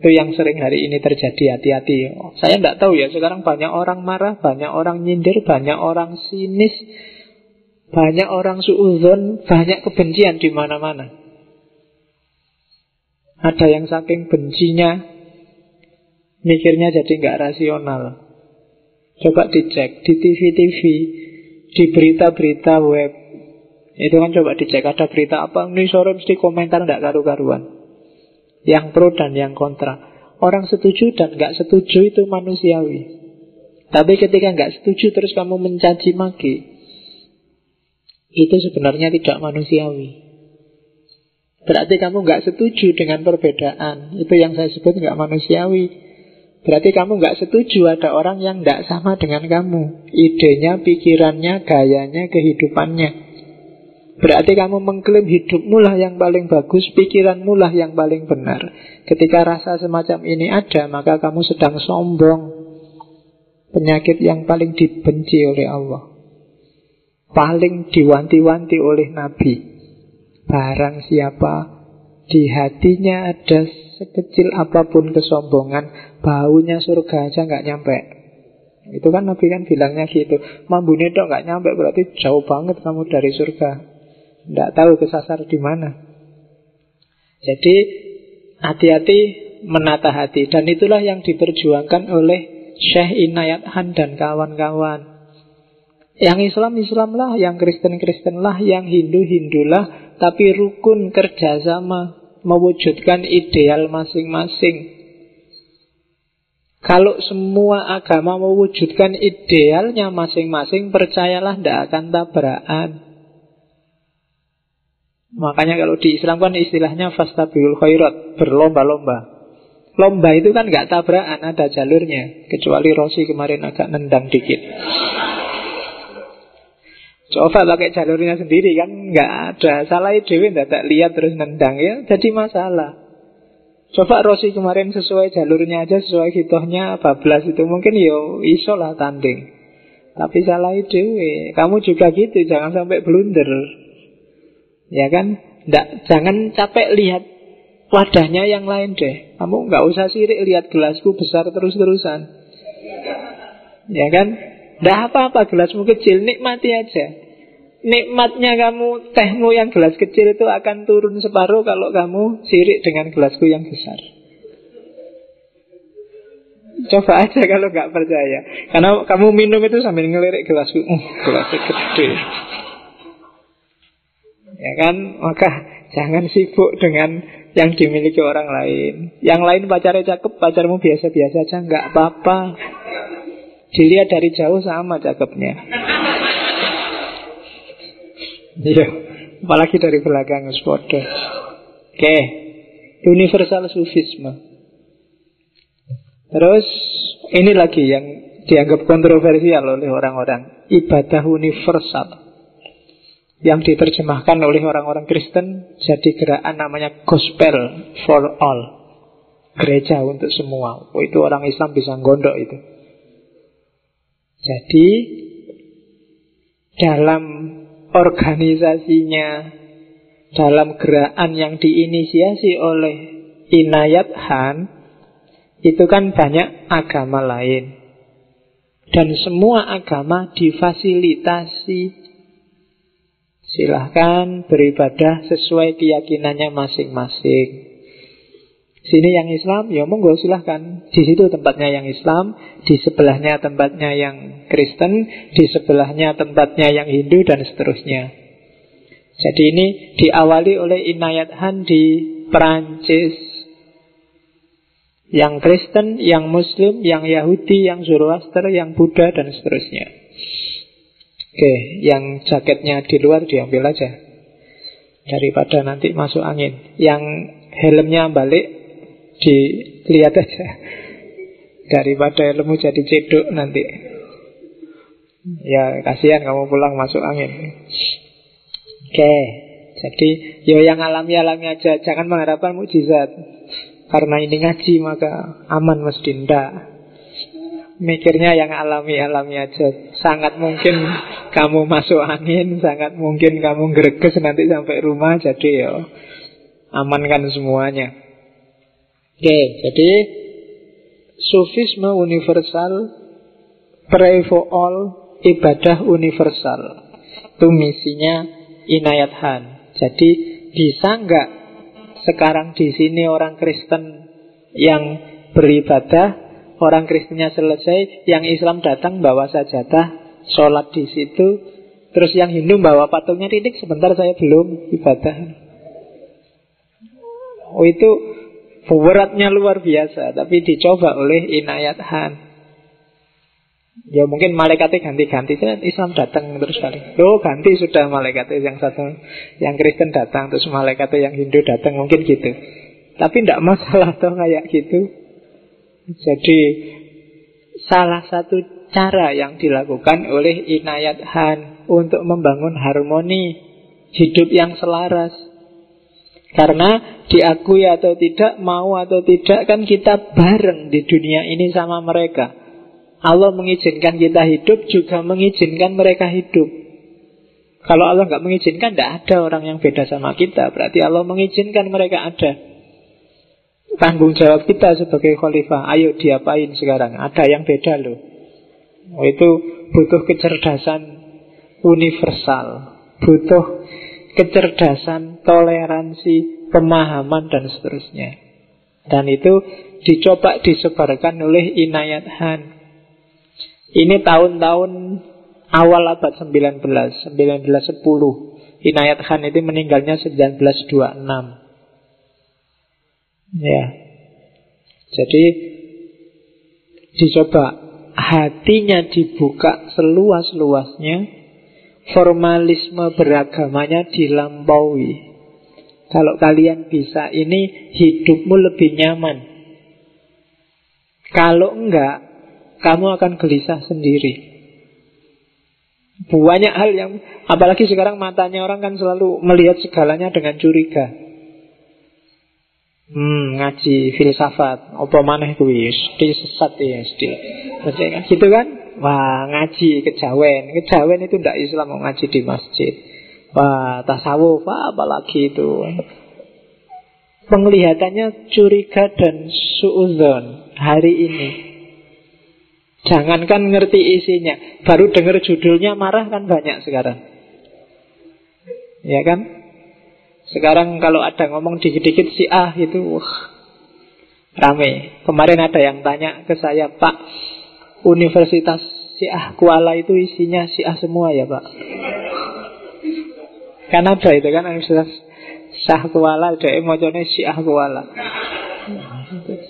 Itu yang sering hari ini terjadi, hati-hati. saya tidak tahu ya, sekarang banyak orang marah, banyak orang nyindir, banyak orang sinis, banyak orang suuzon, banyak kebencian di mana-mana. Ada yang saking bencinya, mikirnya jadi nggak rasional. Coba dicek di TV-TV, di berita-berita web. Itu kan coba dicek ada berita apa ini sore mesti komentar tidak karu-karuan. Yang pro dan yang kontra. Orang setuju dan nggak setuju itu manusiawi. Tapi ketika nggak setuju terus kamu mencaci maki, itu sebenarnya tidak manusiawi. Berarti kamu nggak setuju dengan perbedaan. Itu yang saya sebut nggak manusiawi. Berarti kamu nggak setuju ada orang yang tidak sama dengan kamu. Idenya, pikirannya, gayanya, kehidupannya. Berarti kamu mengklaim hidupmu lah yang paling bagus, pikiranmu lah yang paling benar. Ketika rasa semacam ini ada, maka kamu sedang sombong. Penyakit yang paling dibenci oleh Allah. Paling diwanti-wanti oleh Nabi. Barang siapa di hatinya ada sekecil apa pun kesombongan, baunya surga aja nggak nyampe. Itu kan Nabi kan bilangnya gitu. Mambune dok nggak nyampe berarti jauh banget kamu dari surga. Nggak tahu kesasar di mana. Jadi hati-hati menata hati dan itulah yang diperjuangkan oleh Syekh Inayat Han dan kawan-kawan. Yang Islam Islam lah, yang Kristen Kristen lah, yang Hindu Hindu lah, tapi rukun kerjasama mewujudkan ideal masing-masing. Kalau semua agama mewujudkan idealnya masing-masing, percayalah tidak akan tabrakan. Makanya kalau di Islam kan istilahnya fastabiul khairat, berlomba-lomba. Lomba itu kan nggak tabrakan, ada jalurnya. Kecuali Rosi kemarin agak nendang dikit. Coba pakai jalurnya sendiri kan nggak ada salah dewi tak lihat terus nendang ya jadi masalah. Coba Rosi kemarin sesuai jalurnya aja sesuai hitohnya bablas itu mungkin yo iso lah tanding. Tapi salah dewi. Kamu juga gitu jangan sampai blunder. Ya kan? Nggak, jangan capek lihat wadahnya yang lain deh. Kamu nggak usah sirik lihat gelasku besar terus-terusan. Ya kan? Tidak apa-apa gelasmu kecil, nikmati aja. Nikmatnya kamu, tehmu yang gelas kecil itu akan turun separuh kalau kamu sirik dengan gelasku yang besar. Coba aja kalau nggak percaya. Karena kamu minum itu sambil ngelirik gelasku, uh, gelasnya gede. Ya kan, maka jangan sibuk dengan yang dimiliki orang lain. Yang lain pacarnya cakep, pacarmu biasa-biasa aja, nggak apa-apa. Dilihat dari jauh sama cakepnya. Iya, apalagi dari belakang sepodo. Oke, universal sufisme. Terus ini lagi yang dianggap kontroversial oleh orang-orang. Ibadah universal. Yang diterjemahkan oleh orang-orang Kristen jadi gerakan namanya gospel for all. Gereja untuk semua. Oh, itu orang Islam bisa gondok itu jadi dalam organisasinya, dalam gerakan yang diinisiasi oleh Inayat Han, itu kan banyak agama lain. Dan semua agama difasilitasi. Silahkan beribadah sesuai keyakinannya masing-masing. Sini yang Islam, ya monggo silahkan. Di situ tempatnya yang Islam, di sebelahnya tempatnya yang Kristen, di sebelahnya tempatnya yang Hindu dan seterusnya. Jadi ini diawali oleh Inayat Han di Perancis. Yang Kristen, yang Muslim, yang Yahudi, yang Zoroaster, yang Buddha dan seterusnya. Oke, yang jaketnya di luar diambil aja. Daripada nanti masuk angin. Yang helmnya balik dilihat aja. Daripada ilmu jadi ceduk nanti. Ya kasihan kamu pulang masuk angin. Oke jadi ya yang alami-alami aja. Jangan mengharapkan mujizat. Karena ini ngaji maka aman mesti ndak. Mikirnya yang alami-alami aja. Sangat mungkin kamu masuk angin sangat mungkin kamu greges nanti sampai rumah jadi ya amankan semuanya Oke, jadi Sufisme universal Pray for all Ibadah universal. Itu misinya Inayat Han. Jadi bisa nggak Sekarang di sini orang Kristen Yang beribadah Orang Kristennya selesai Yang Islam datang bawa sajadah Sholat di situ Terus yang Hindu bawa patungnya titik Sebentar saya belum ibadah. Oh itu Beratnya luar biasa Tapi dicoba oleh Inayat Han. Ya mungkin malaikatnya ganti-ganti. Islam datang terus kali. Oh ganti sudah malaikatnya yang satu Yang Kristen datang Terus malaikatnya yang Hindu datang Mungkin gitu. Tapi tidak masalah tuh kayak gitu. Jadi Salah satu cara yang dilakukan oleh Inayat Han Untuk membangun harmoni Hidup yang selaras karena diakui atau tidak, mau atau tidak kan kita bareng di dunia ini sama mereka. Allah mengizinkan kita hidup juga mengizinkan mereka hidup. Kalau Allah nggak mengizinkan, tidak ada orang yang beda sama kita. Berarti Allah mengizinkan mereka ada. Tanggung jawab kita sebagai khalifah, ayo diapain sekarang? Ada yang beda loh. Oh, itu butuh kecerdasan universal, butuh kecerdasan, toleransi, pemahaman dan seterusnya. Dan itu dicoba disebarkan oleh Inayat Han. Ini tahun-tahun awal abad 19, 1910. Inayat Han itu meninggalnya 1926. Ya. Jadi dicoba hatinya dibuka seluas-luasnya formalisme beragamanya dilampaui. Kalau kalian bisa ini, hidupmu lebih nyaman. Kalau enggak, kamu akan gelisah sendiri. Banyak hal yang Apalagi sekarang matanya orang kan selalu Melihat segalanya dengan curiga Hmm, ngaji filsafat Apa maneh kuwi sesat ya kan gitu kan Wah ngaji kejawen Kejawen itu tidak Islam mau ngaji di masjid. Wah tasawuf apalagi itu. Penglihatannya curiga dan suuzon Hari ini. Jangankan ngerti isinya Baru dengar judulnya marah kan banyak sekarang. Ya kan? Sekarang kalau ada ngomong dikit-dikit si A itu wah, Rame. Kemarin ada yang tanya ke saya Pak Universitas si A Kuala itu isinya si A semua ya Pak Kan ada itu kan Universitas Syah Kuala Ada emojone si A Kuala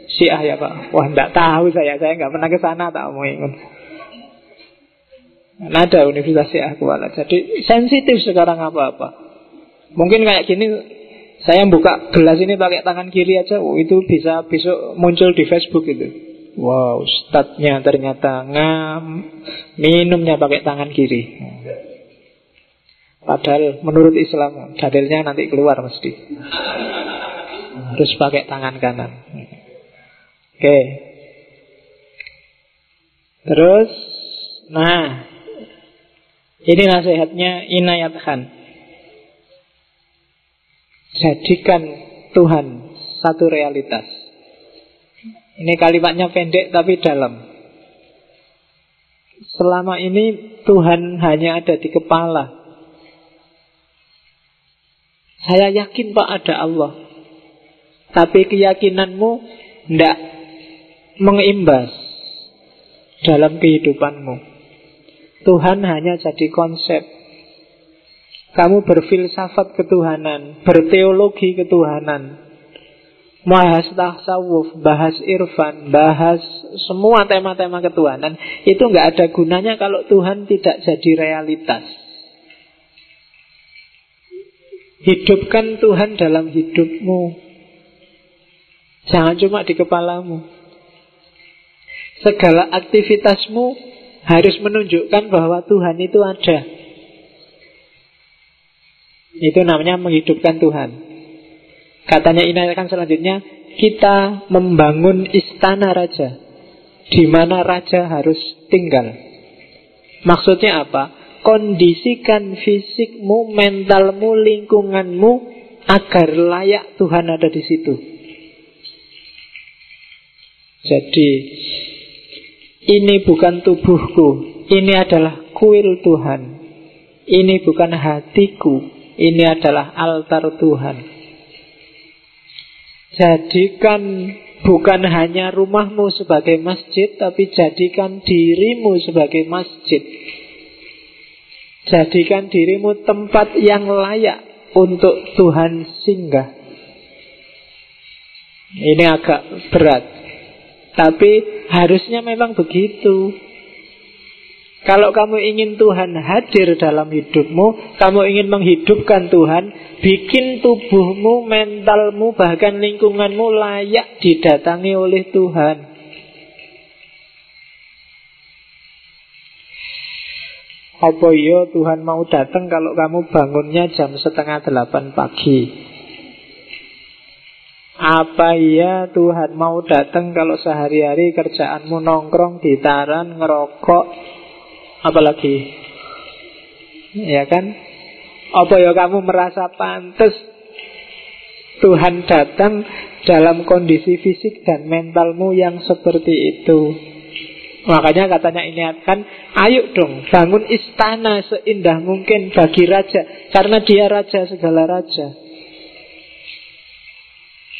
Syiah ya Pak? Wah enggak tahu saya, saya nggak pernah ke sana tak mau ikut. Ada Universitas Syiah Kuala. Jadi sensitif sekarang apa-apa. Mungkin kayak gini saya buka gelas ini pakai tangan kiri aja, oh, itu bisa besok muncul di Facebook itu. Wow, statnya ternyata ngam minumnya pakai tangan kiri. Padahal menurut Islam dalilnya nanti keluar mesti. Harus pakai tangan kanan. Oke. Terus, nah, ini nasihatnya Inayat Khan. Jadikan Tuhan satu realitas. Ini kalimatnya pendek tapi dalam. Selama ini Tuhan hanya ada di kepala. Saya yakin Pak ada Allah. Tapi keyakinanmu tidak mengimbas dalam kehidupanmu. Tuhan hanya jadi konsep. Kamu berfilsafat ketuhanan, berteologi ketuhanan, bahas tasawuf, bahas irfan, bahas semua tema-tema ketuhanan, itu nggak ada gunanya kalau Tuhan tidak jadi realitas. Hidupkan Tuhan dalam hidupmu. Jangan cuma di kepalamu. Segala aktivitasmu harus menunjukkan bahwa Tuhan itu ada. Itu namanya menghidupkan Tuhan. Katanya Inayat selanjutnya, kita membangun istana raja. Di mana raja harus tinggal. Maksudnya apa? Kondisikan fisikmu, mentalmu, lingkunganmu agar layak Tuhan ada di situ. Jadi ini bukan tubuhku, ini adalah kuil Tuhan. Ini bukan hatiku, ini adalah altar Tuhan. Jadikan bukan hanya rumahmu sebagai masjid, tapi jadikan dirimu sebagai masjid. Jadikan dirimu tempat yang layak untuk Tuhan singgah. Ini agak berat. Tapi harusnya memang begitu. Kalau kamu ingin Tuhan hadir dalam hidupmu, kamu ingin menghidupkan Tuhan, bikin tubuhmu, mentalmu, bahkan lingkunganmu layak didatangi oleh Tuhan. Apa iya Tuhan mau datang kalau kamu bangunnya jam setengah delapan pagi? Apa iya Tuhan mau datang kalau sehari-hari kerjaanmu nongkrong, gitaran, ngerokok, apalagi? Ya kan? Apa ya kamu merasa pantas Tuhan datang dalam kondisi fisik dan mentalmu yang seperti itu? Makanya katanya ini akan Ayo dong bangun istana seindah mungkin bagi raja Karena dia raja segala raja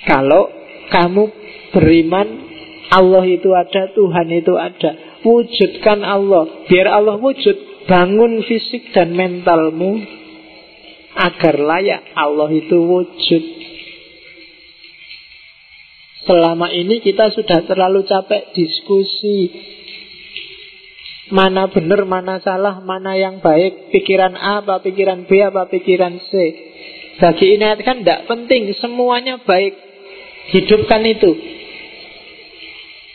kalau kamu beriman Allah itu ada, Tuhan itu ada Wujudkan Allah. Biar Allah wujud Bangun fisik dan mentalmu Agar layak Allah itu wujud. Selama ini kita sudah terlalu capek diskusi. Mana benar, mana salah, mana yang baik Pikiran A apa pikiran B apa pikiran C. Bagi inayat kan tidak penting, semuanya baik. Hidupkan itu.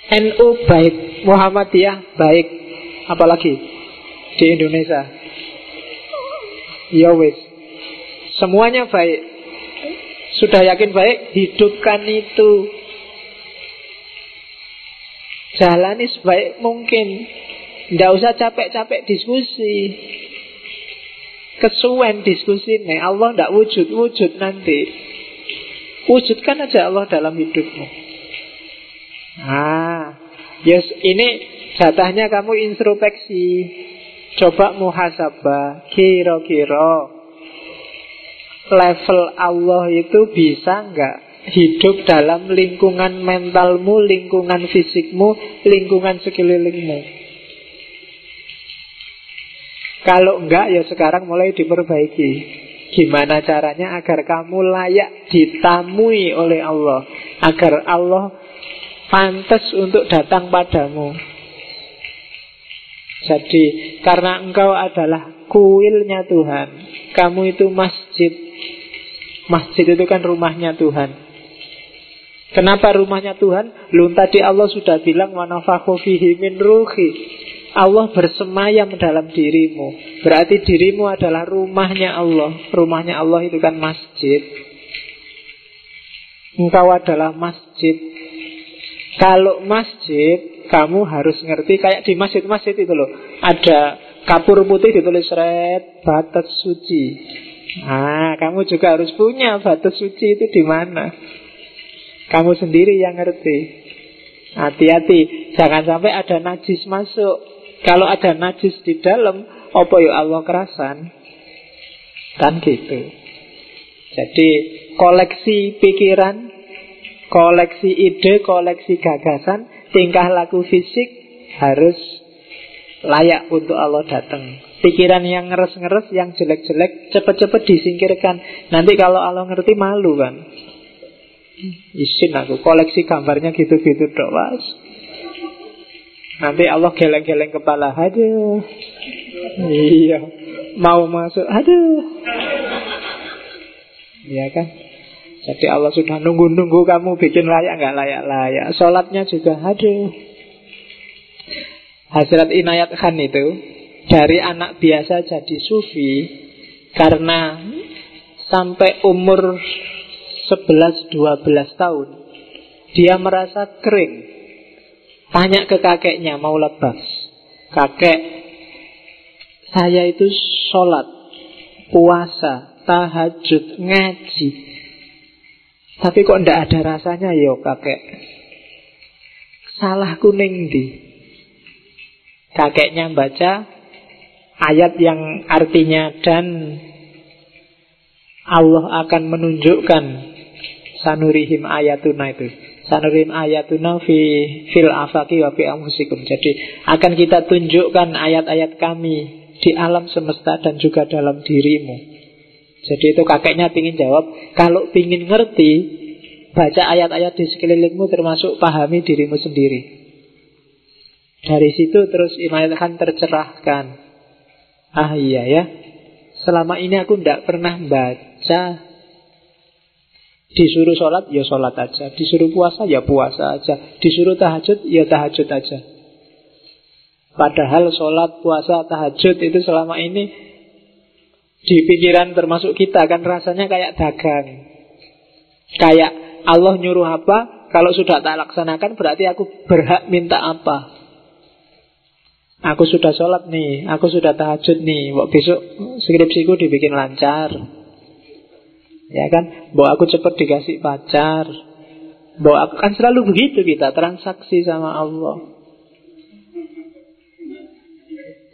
NU baik, Muhammadiyah baik. Apalagi di Indonesia. Ya. Semuanya baik. Sudah yakin baik, hidupkan itu. Jalani sebaik mungkin. Tidak usah capek-capek diskusi. Kesuwen diskusi nih. Allah tidak wujud-wujud nanti. Wujudkan aja Allah dalam hidupmu. Ah, yes, ini jatahnya kamu introspeksi. Coba muhasabah, kira-kira level Allah itu bisa nggak hidup dalam lingkungan mentalmu, lingkungan fisikmu, lingkungan sekelilingmu. Kalau enggak ya sekarang mulai diperbaiki. Gimana caranya agar kamu layak ditamui oleh Allah, agar Allah pantas untuk datang padamu. Jadi karena engkau adalah kuilnya Tuhan, kamu itu masjid. Masjid itu kan rumahnya Tuhan. Kenapa rumahnya Tuhan? Lu tadi Allah sudah bilang wanafakhu fihi min ruhi. Allah bersemayam dalam dirimu. Berarti dirimu adalah rumahnya Allah. Rumahnya Allah itu kan masjid. Engkau adalah masjid. Kalau masjid, kamu harus ngerti kayak di masjid-masjid itu loh. Ada kapur putih ditulis red batas suci. Ah, kamu juga harus punya batas suci itu di mana? Kamu sendiri yang ngerti. Hati-hati, jangan sampai ada najis masuk. Kalau ada najis di dalam, apa ya Allah kerasan? Kan gitu. Jadi koleksi pikiran, koleksi ide, koleksi gagasan, tingkah laku fisik harus layak untuk Allah datang. Pikiran yang ngeres-ngeres, yang jelek-jelek, cepet-cepet disingkirkan. Nanti kalau Allah ngerti malu kan. Isin aku koleksi gambarnya gitu-gitu mas Nanti Allah geleng-geleng kepala Aduh Iya Mau masuk Aduh Iya kan Jadi Allah sudah nunggu-nunggu kamu bikin layak nggak layak-layak. Sholatnya juga aduh Hasrat Inayat Khan itu Dari anak biasa jadi sufi Karena Sampai umur 11-12 tahun Dia merasa kering. Tanya ke kakeknya mau lepas? Kakek Saya itu sholat Puasa Tahajud Ngaji Tapi kok ndak ada rasanya yo kakek Salah kuning di Kakeknya baca Ayat yang artinya dan Allah akan menunjukkan sanurihim ayatuna itu. Sanurihim ayatuna fi fil afaki wa fi amusikum. Jadi akan kita tunjukkan ayat-ayat kami di alam semesta dan juga dalam dirimu. Jadi itu kakeknya ingin jawab, kalau ingin ngerti, baca ayat-ayat di sekelilingmu termasuk pahami dirimu sendiri. Dari situ terus Imayat akan tercerahkan. Ah iya ya, selama ini aku tidak pernah baca Disuruh sholat, ya sholat aja. Disuruh puasa, ya puasa aja. Disuruh tahajud, ya tahajud aja. Padahal sholat, puasa, tahajud itu selama ini di pikiran termasuk kita kan rasanya kayak dagang. Kayak Allah nyuruh apa, kalau sudah tak laksanakan berarti aku berhak minta apa. Aku sudah sholat nih, aku sudah tahajud nih, besok skripsiku dibikin lancar. Ya kan? Bahwa aku cepat dikasih pacar. Bahwa aku kan selalu begitu kita transaksi sama Allah.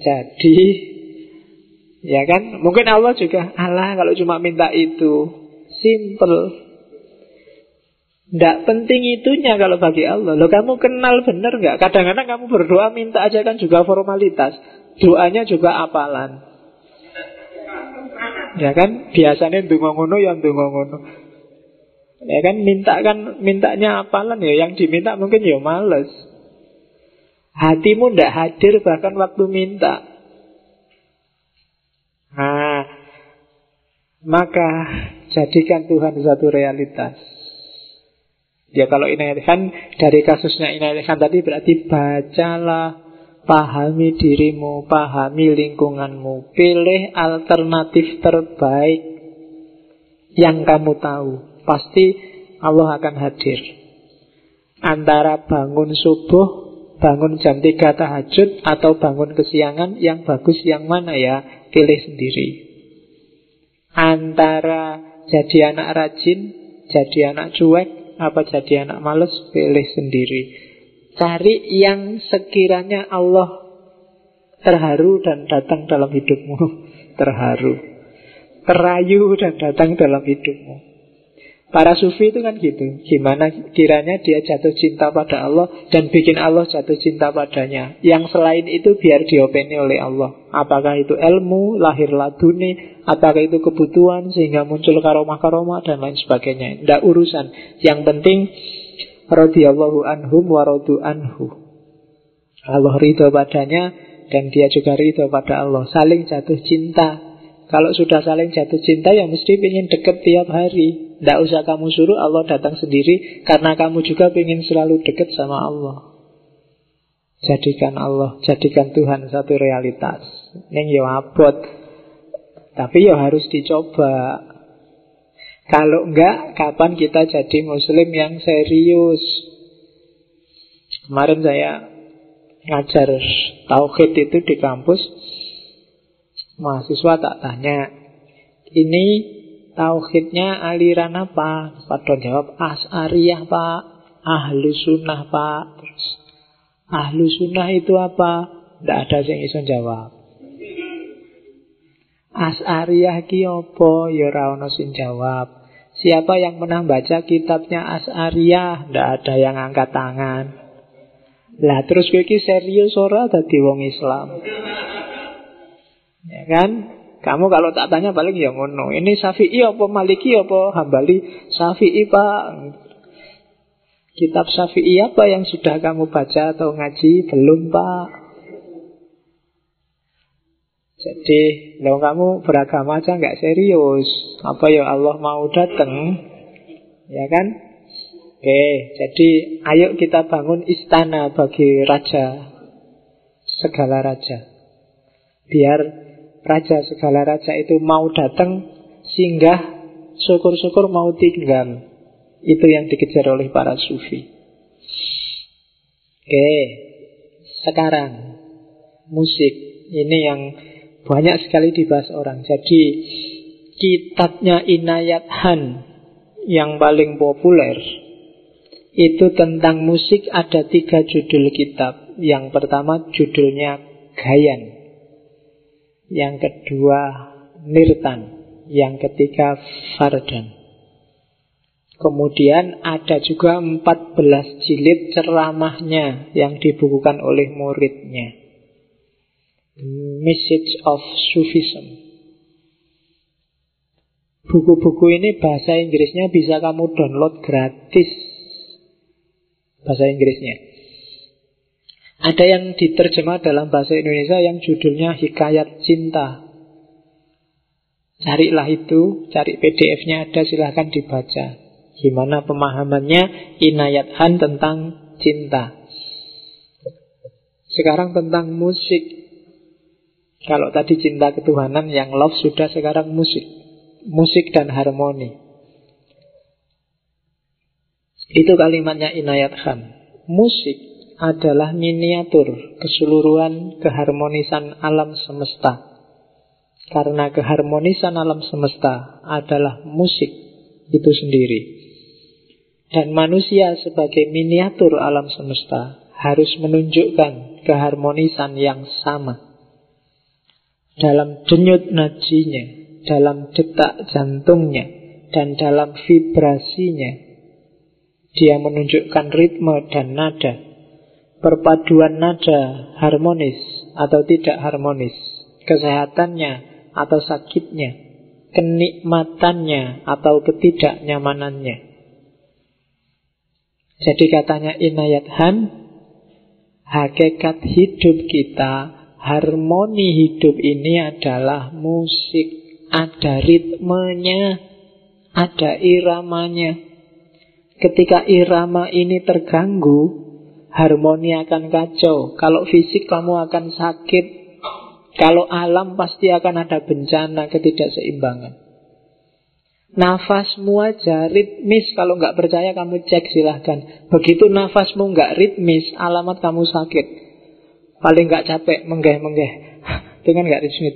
Jadi ya kan? Mungkin Allah juga Allah kalau cuma minta itu simple. Tidak penting itunya kalau bagi Allah. Lo kamu kenal benar nggak? Kadang-kadang kamu berdoa minta aja kan juga formalitas. Doanya juga apalan. Ya kan biasanya dungo ngono yang dungo. Ya kan minta kan mintanya apalan ya yang diminta mungkin ya males. Hatimu ndak hadir bahkan waktu minta. Nah, maka Jadikan Tuhan satu realitas. Ya kalau inayat Khan dari kasusnya inayat Khan tadi berarti bacalah, pahami dirimu, pahami lingkunganmu, pilih alternatif terbaik yang kamu tahu. Pasti Allah akan hadir. Antara bangun subuh, bangun jam 3 tahajud, atau bangun kesiangan, yang bagus yang mana ya? Pilih sendiri. Antara jadi anak rajin, jadi anak cuek, apa jadi anak males? Pilih sendiri. Cari yang sekiranya Allah terharu dan datang dalam hidupmu. Terharu. Terayu dan datang dalam hidupmu. Para sufi itu kan gitu. Gimana kiranya dia jatuh cinta pada Allah dan bikin Allah jatuh cinta padanya. Yang selain itu biar diopeni oleh Allah. Apakah itu ilmu, lahir laduni, apakah itu kebutuhan sehingga muncul karomah-karomah dan lain sebagainya. Tidak urusan. Yang penting radhiyallahu anhum wa anhu. Allah ridho padanya dan dia juga ridho pada Allah. Saling jatuh cinta kalau sudah saling jatuh cinta ya mesti ingin deket tiap hari. Tidak usah kamu suruh Allah datang sendiri karena kamu juga ingin selalu deket sama Allah. Jadikan Allah, jadikan Tuhan satu realitas. Ini ya abot. Tapi ya harus dicoba. Kalau enggak, kapan kita jadi muslim yang serius? Kemarin saya ngajar tauhid itu di kampus Mahasiswa tak tanya, ini tauhidnya aliran apa? Pada jawab as'ariyah pak, ahlu sunnah pak. Terus, ahlu sunnah itu apa? Tidak ada yang bisa jawab. As'ariyah ki apa? Ya jawab. Siapa yang pernah baca kitabnya As'ariyah? Tidak ada yang angkat tangan. Lah terus gue serius ora dadi wong Islam. Ya kan? Kamu kalau tak tanya paling ya ngono. Ini Syafi'i apa Maliki apa Hambali? Syafi'i Pak. Kitab Syafi'i apa yang sudah kamu baca atau ngaji? Belum Pak. Jadi, kalau kamu beragama aja nggak serius. Apa ya Allah mau datang? Ya kan? Oke, jadi ayo kita bangun istana bagi raja. Segala raja. Biar raja segala raja itu mau datang singgah syukur-syukur mau tinggal. Itu yang dikejar oleh para sufi. Oke sekarang musik. Ini yang banyak sekali dibahas orang. Jadi kitabnya Inayat Han yang paling populer itu tentang musik ada tiga judul kitab. Yang pertama judulnya Gayan yang kedua nirtan, yang ketiga fardan. Kemudian ada juga 14 jilid ceramahnya yang dibukukan oleh muridnya. Message of Sufism. Buku-buku ini bahasa Inggrisnya bisa kamu download gratis. Bahasa Inggrisnya. Ada yang diterjemah dalam bahasa Indonesia yang judulnya Hikayat Cinta. Carilah itu, cari PDF-nya ada, silahkan dibaca. Gimana pemahamannya Inayat Han tentang cinta. Sekarang tentang musik. Kalau tadi cinta ketuhanan yang love sudah sekarang musik. Musik dan harmoni. Itu kalimatnya Inayat Han. Musik adalah miniatur keseluruhan keharmonisan alam semesta. Karena keharmonisan alam semesta adalah musik itu sendiri. Dan manusia sebagai miniatur alam semesta harus menunjukkan keharmonisan yang sama. Dalam denyut najinya, dalam detak jantungnya, dan dalam vibrasinya. Dia menunjukkan ritme dan nada perpaduan nada harmonis atau tidak harmonis, kesehatannya atau sakitnya, kenikmatannya atau ketidaknyamanannya. Jadi katanya Inayat Han, hakikat hidup kita, harmoni hidup ini adalah musik, ada ritmenya, Ada iramanya. Ketika irama ini terganggu, harmoni akan kacau. Kalau fisik kamu akan sakit. Kalau alam pasti akan ada bencana ketidakseimbangan. Nafasmu aja ritmis. Kalau nggak percaya kamu cek silahkan. Begitu nafasmu nggak ritmis Alamat kamu sakit. Paling nggak capek menggeh-menggeh. Itu kan nggak ritmis.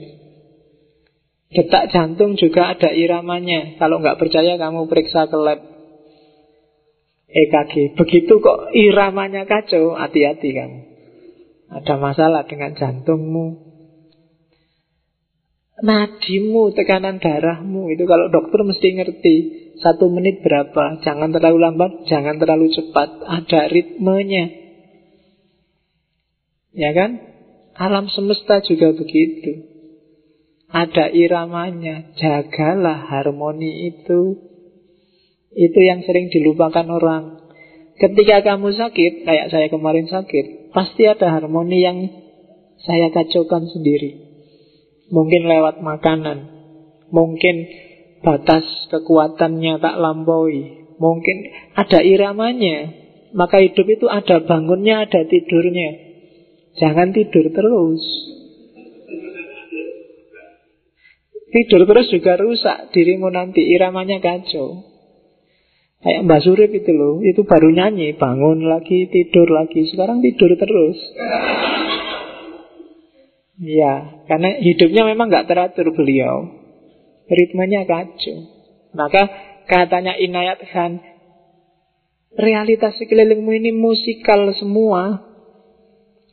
Detak jantung juga ada iramanya. Kalau nggak percaya kamu periksa ke lab EKG Begitu kok iramanya kacau Hati-hati kamu Ada masalah dengan jantungmu nadimu, tekanan darahmu itu kalau dokter mesti ngerti satu menit berapa, jangan terlalu lambat, jangan terlalu cepat, ada ritmenya. Ya kan? Alam semesta juga begitu. Ada iramanya, jagalah harmoni itu. Itu yang sering dilupakan orang. Ketika kamu sakit, kayak saya kemarin sakit, pasti ada harmoni yang saya kacaukan sendiri. Mungkin lewat makanan Mungkin batas kekuatannya tak lampaui Mungkin ada iramanya Maka hidup itu ada bangunnya, ada tidurnya Jangan tidur terus Tidur terus juga rusak dirimu nanti Iramanya kacau Kayak Mbak Surip itu loh Itu baru nyanyi Bangun lagi, tidur lagi Sekarang tidur terus Ya, karena hidupnya memang nggak teratur beliau. Ritmenya kacau. Maka katanya Inayat Khan, realitas sekelilingmu ini musikal semua.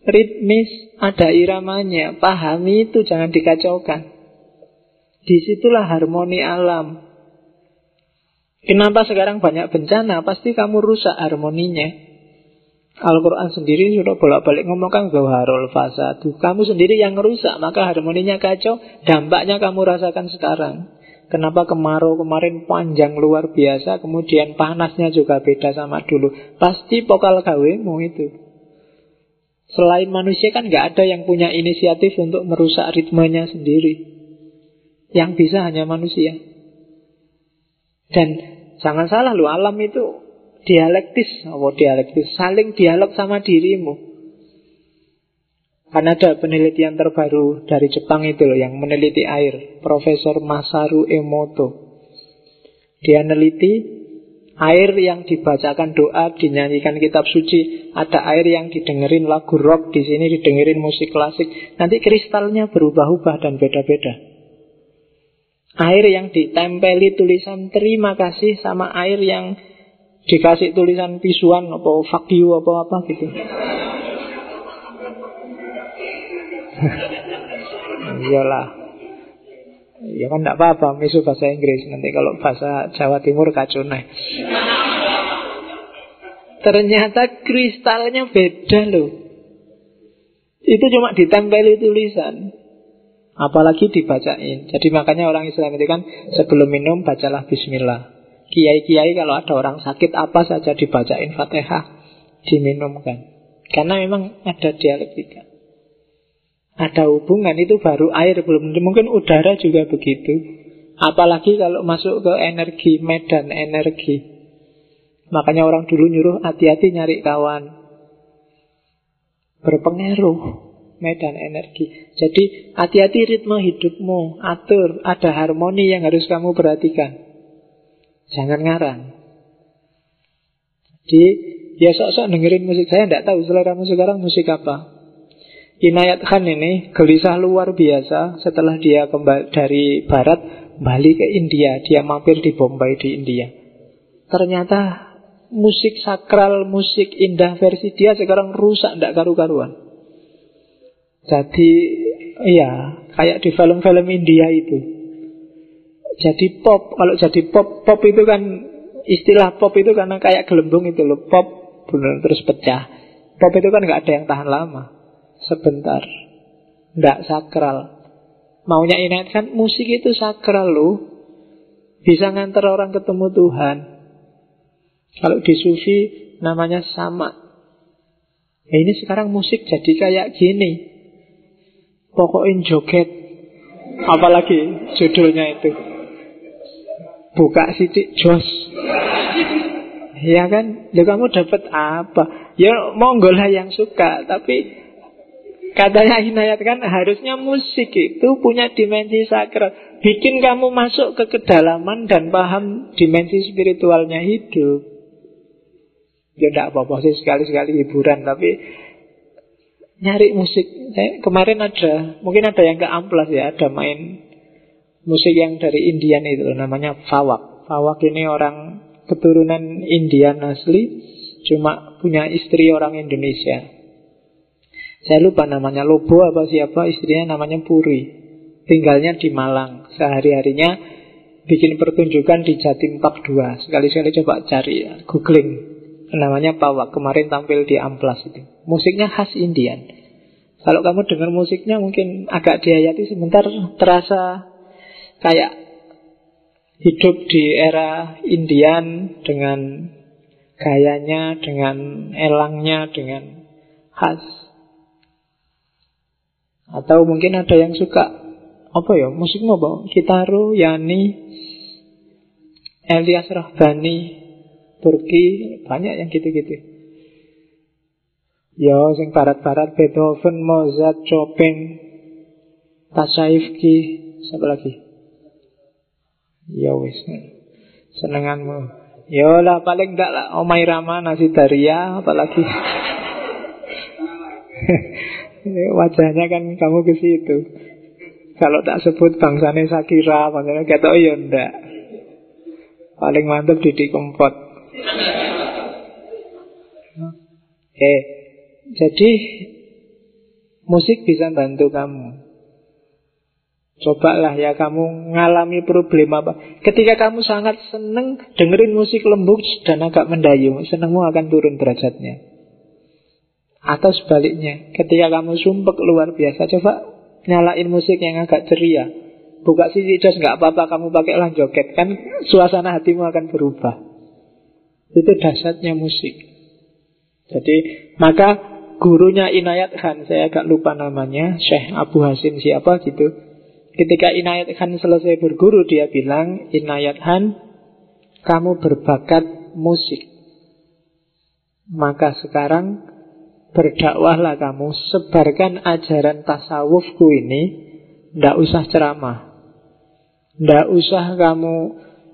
Ritmis, ada iramanya. Pahami itu, jangan dikacaukan. Di situlah harmoni alam. Kenapa sekarang banyak bencana? Pasti kamu rusak harmoninya. Al-Quran sendiri sudah bolak-balik ngomong kan Gawharul fasadu. Kamu sendiri yang merusak Maka harmoninya kacau Dampaknya kamu rasakan sekarang. Kenapa kemarau kemarin panjang luar biasa Kemudian panasnya juga beda sama dulu? Pasti pokal gawemu itu. Selain manusia kan nggak ada yang punya inisiatif Untuk merusak ritmenya sendiri. Yang bisa hanya manusia. Dan jangan salah loh Alam itu dialektis, apa dialektis, saling dialog sama dirimu. Kan ada penelitian terbaru dari Jepang itu loh yang meneliti air, Profesor Masaru Emoto. Dia meneliti air yang dibacakan doa, dinyanyikan kitab suci, ada air yang didengerin lagu rock, di sini didengerin musik klasik. Nanti kristalnya berubah-ubah dan beda-beda. Air yang ditempeli tulisan terima kasih sama air yang dikasih tulisan pisuan apa fuck you apa apa gitu. Iyalah. Ya kan tidak apa-apa misu bahasa Inggris. Nanti kalau bahasa Jawa Timur kacau nih. Ternyata kristalnya beda loh. Itu cuma ditempeli tulisan apalagi dibacain jadi makanya orang Islam itu kan sebelum minum bacalah Bismillah Kiai-kiai kalau ada orang sakit apa saja dibacain Fatihah, diminumkan. Karena memang ada dialektika. Ada hubungan itu baru air belum mungkin udara juga begitu. Apalagi kalau masuk ke energi medan energi. Makanya orang dulu nyuruh hati-hati nyari kawan. Berpengaruh medan energi. Jadi hati-hati ritme hidupmu, atur, ada harmoni yang harus kamu perhatikan. Jangan ngarang. Jadi ya sok-sok dengerin musik saya tidak tahu selera sekarang musik apa. Inayat Khan ini gelisah luar biasa setelah dia kembali dari barat balik ke India, dia mampir di Bombay di India. Ternyata musik sakral, musik indah versi dia sekarang rusak tidak karu-karuan. Jadi iya, kayak di film-film India itu jadi pop. Kalau jadi pop, pop itu kan istilah pop itu karena kayak gelembung itu loh. Pop benar terus pecah. Pop itu kan nggak ada yang tahan lama. Sebentar. Nggak sakral. Maunya ini kan musik itu sakral loh. Bisa ngantar orang ketemu Tuhan. Kalau di sufi namanya sama. Ya ini sekarang musik jadi kayak gini. Pokoknya joget. Apalagi judulnya itu. buka sidik jos. Ya kan? Ya kamu dapat apa? Ya monggo lah yang suka, tapi katanya Hinayat kan harusnya musik itu punya dimensi sakral. Bikin kamu masuk ke kedalaman dan paham dimensi spiritualnya hidup. Ya tidak apa-apa sih sekali-sekali hiburan, tapi nyari musik. Eh, kemarin ada, mungkin ada yang ke amplas ya, ada main musik yang dari Indian itu namanya Fawak. Fawak ini orang keturunan Indian asli, cuma punya istri orang Indonesia. Saya lupa namanya Lobo apa siapa, istrinya namanya Puri. Tinggalnya di Malang. Sehari-harinya bikin pertunjukan di Jatim Park 2. Sekali-sekali coba cari ya, googling. Namanya Pawak. Kemarin tampil di Amplas itu. Musiknya khas Indian. Kalau kamu dengar musiknya mungkin agak dihayati sebentar terasa kayak hidup di era Indian dengan gayanya, dengan elangnya, dengan khas. Atau mungkin ada yang suka apa ya musik apa? Kitaro, Yani, Elias Rahbani, Turki, banyak yang gitu-gitu. Ya, sing barat-barat Beethoven, Mozart, Chopin, Tassaifki, siapa lagi? Ya wis. Senenganmu. Ya lah paling enggak lah Omai Rama nasi daria apalagi. Wajahnya kan kamu ke situ. Kalau tak sebut bangsanya Sakira, bangsanya kata oh ya ndak. Paling mantap di Kempot. Eh, jadi musik bisa bantu kamu. Cobalah ya kamu ngalami problem apa. Ketika kamu sangat seneng dengerin musik lembut dan agak mendayu, senengmu akan turun derajatnya. Atau sebaliknya, ketika kamu sumpek luar biasa, coba nyalain musik yang agak ceria. Buka sisi jos nggak apa-apa kamu pakai lah joget kan suasana hatimu akan berubah. Itu dasarnya musik. Jadi maka gurunya Inayat Khan saya agak lupa namanya. Syekh Abu Hasim siapa gitu. Ketika Inayat Khan selesai berguru Dia bilang Inayat Khan Kamu berbakat musik. Maka sekarang Berdakwahlah kamu. Sebarkan ajaran tasawufku ini Tidak usah ceramah. Tidak usah kamu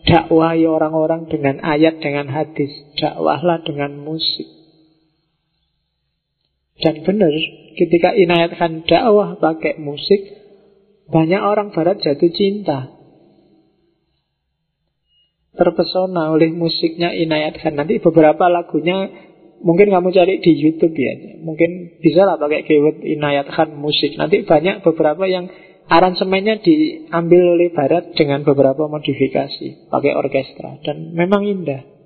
dakwahi orang-orang dengan ayat, dengan hadis. Dakwahlah dengan musik Dan benar Ketika Inayat Khan dakwah pakai musik banyak orang barat jatuh cinta. Terpesona oleh musiknya Inayat Khan Nanti beberapa lagunya Mungkin kamu cari di Youtube ya. Mungkin bisa lah pakai keyword Inayat Khan musik. Nanti banyak beberapa yang Aransemennya diambil oleh Barat Dengan beberapa modifikasi Pakai orkestra. Dan memang indah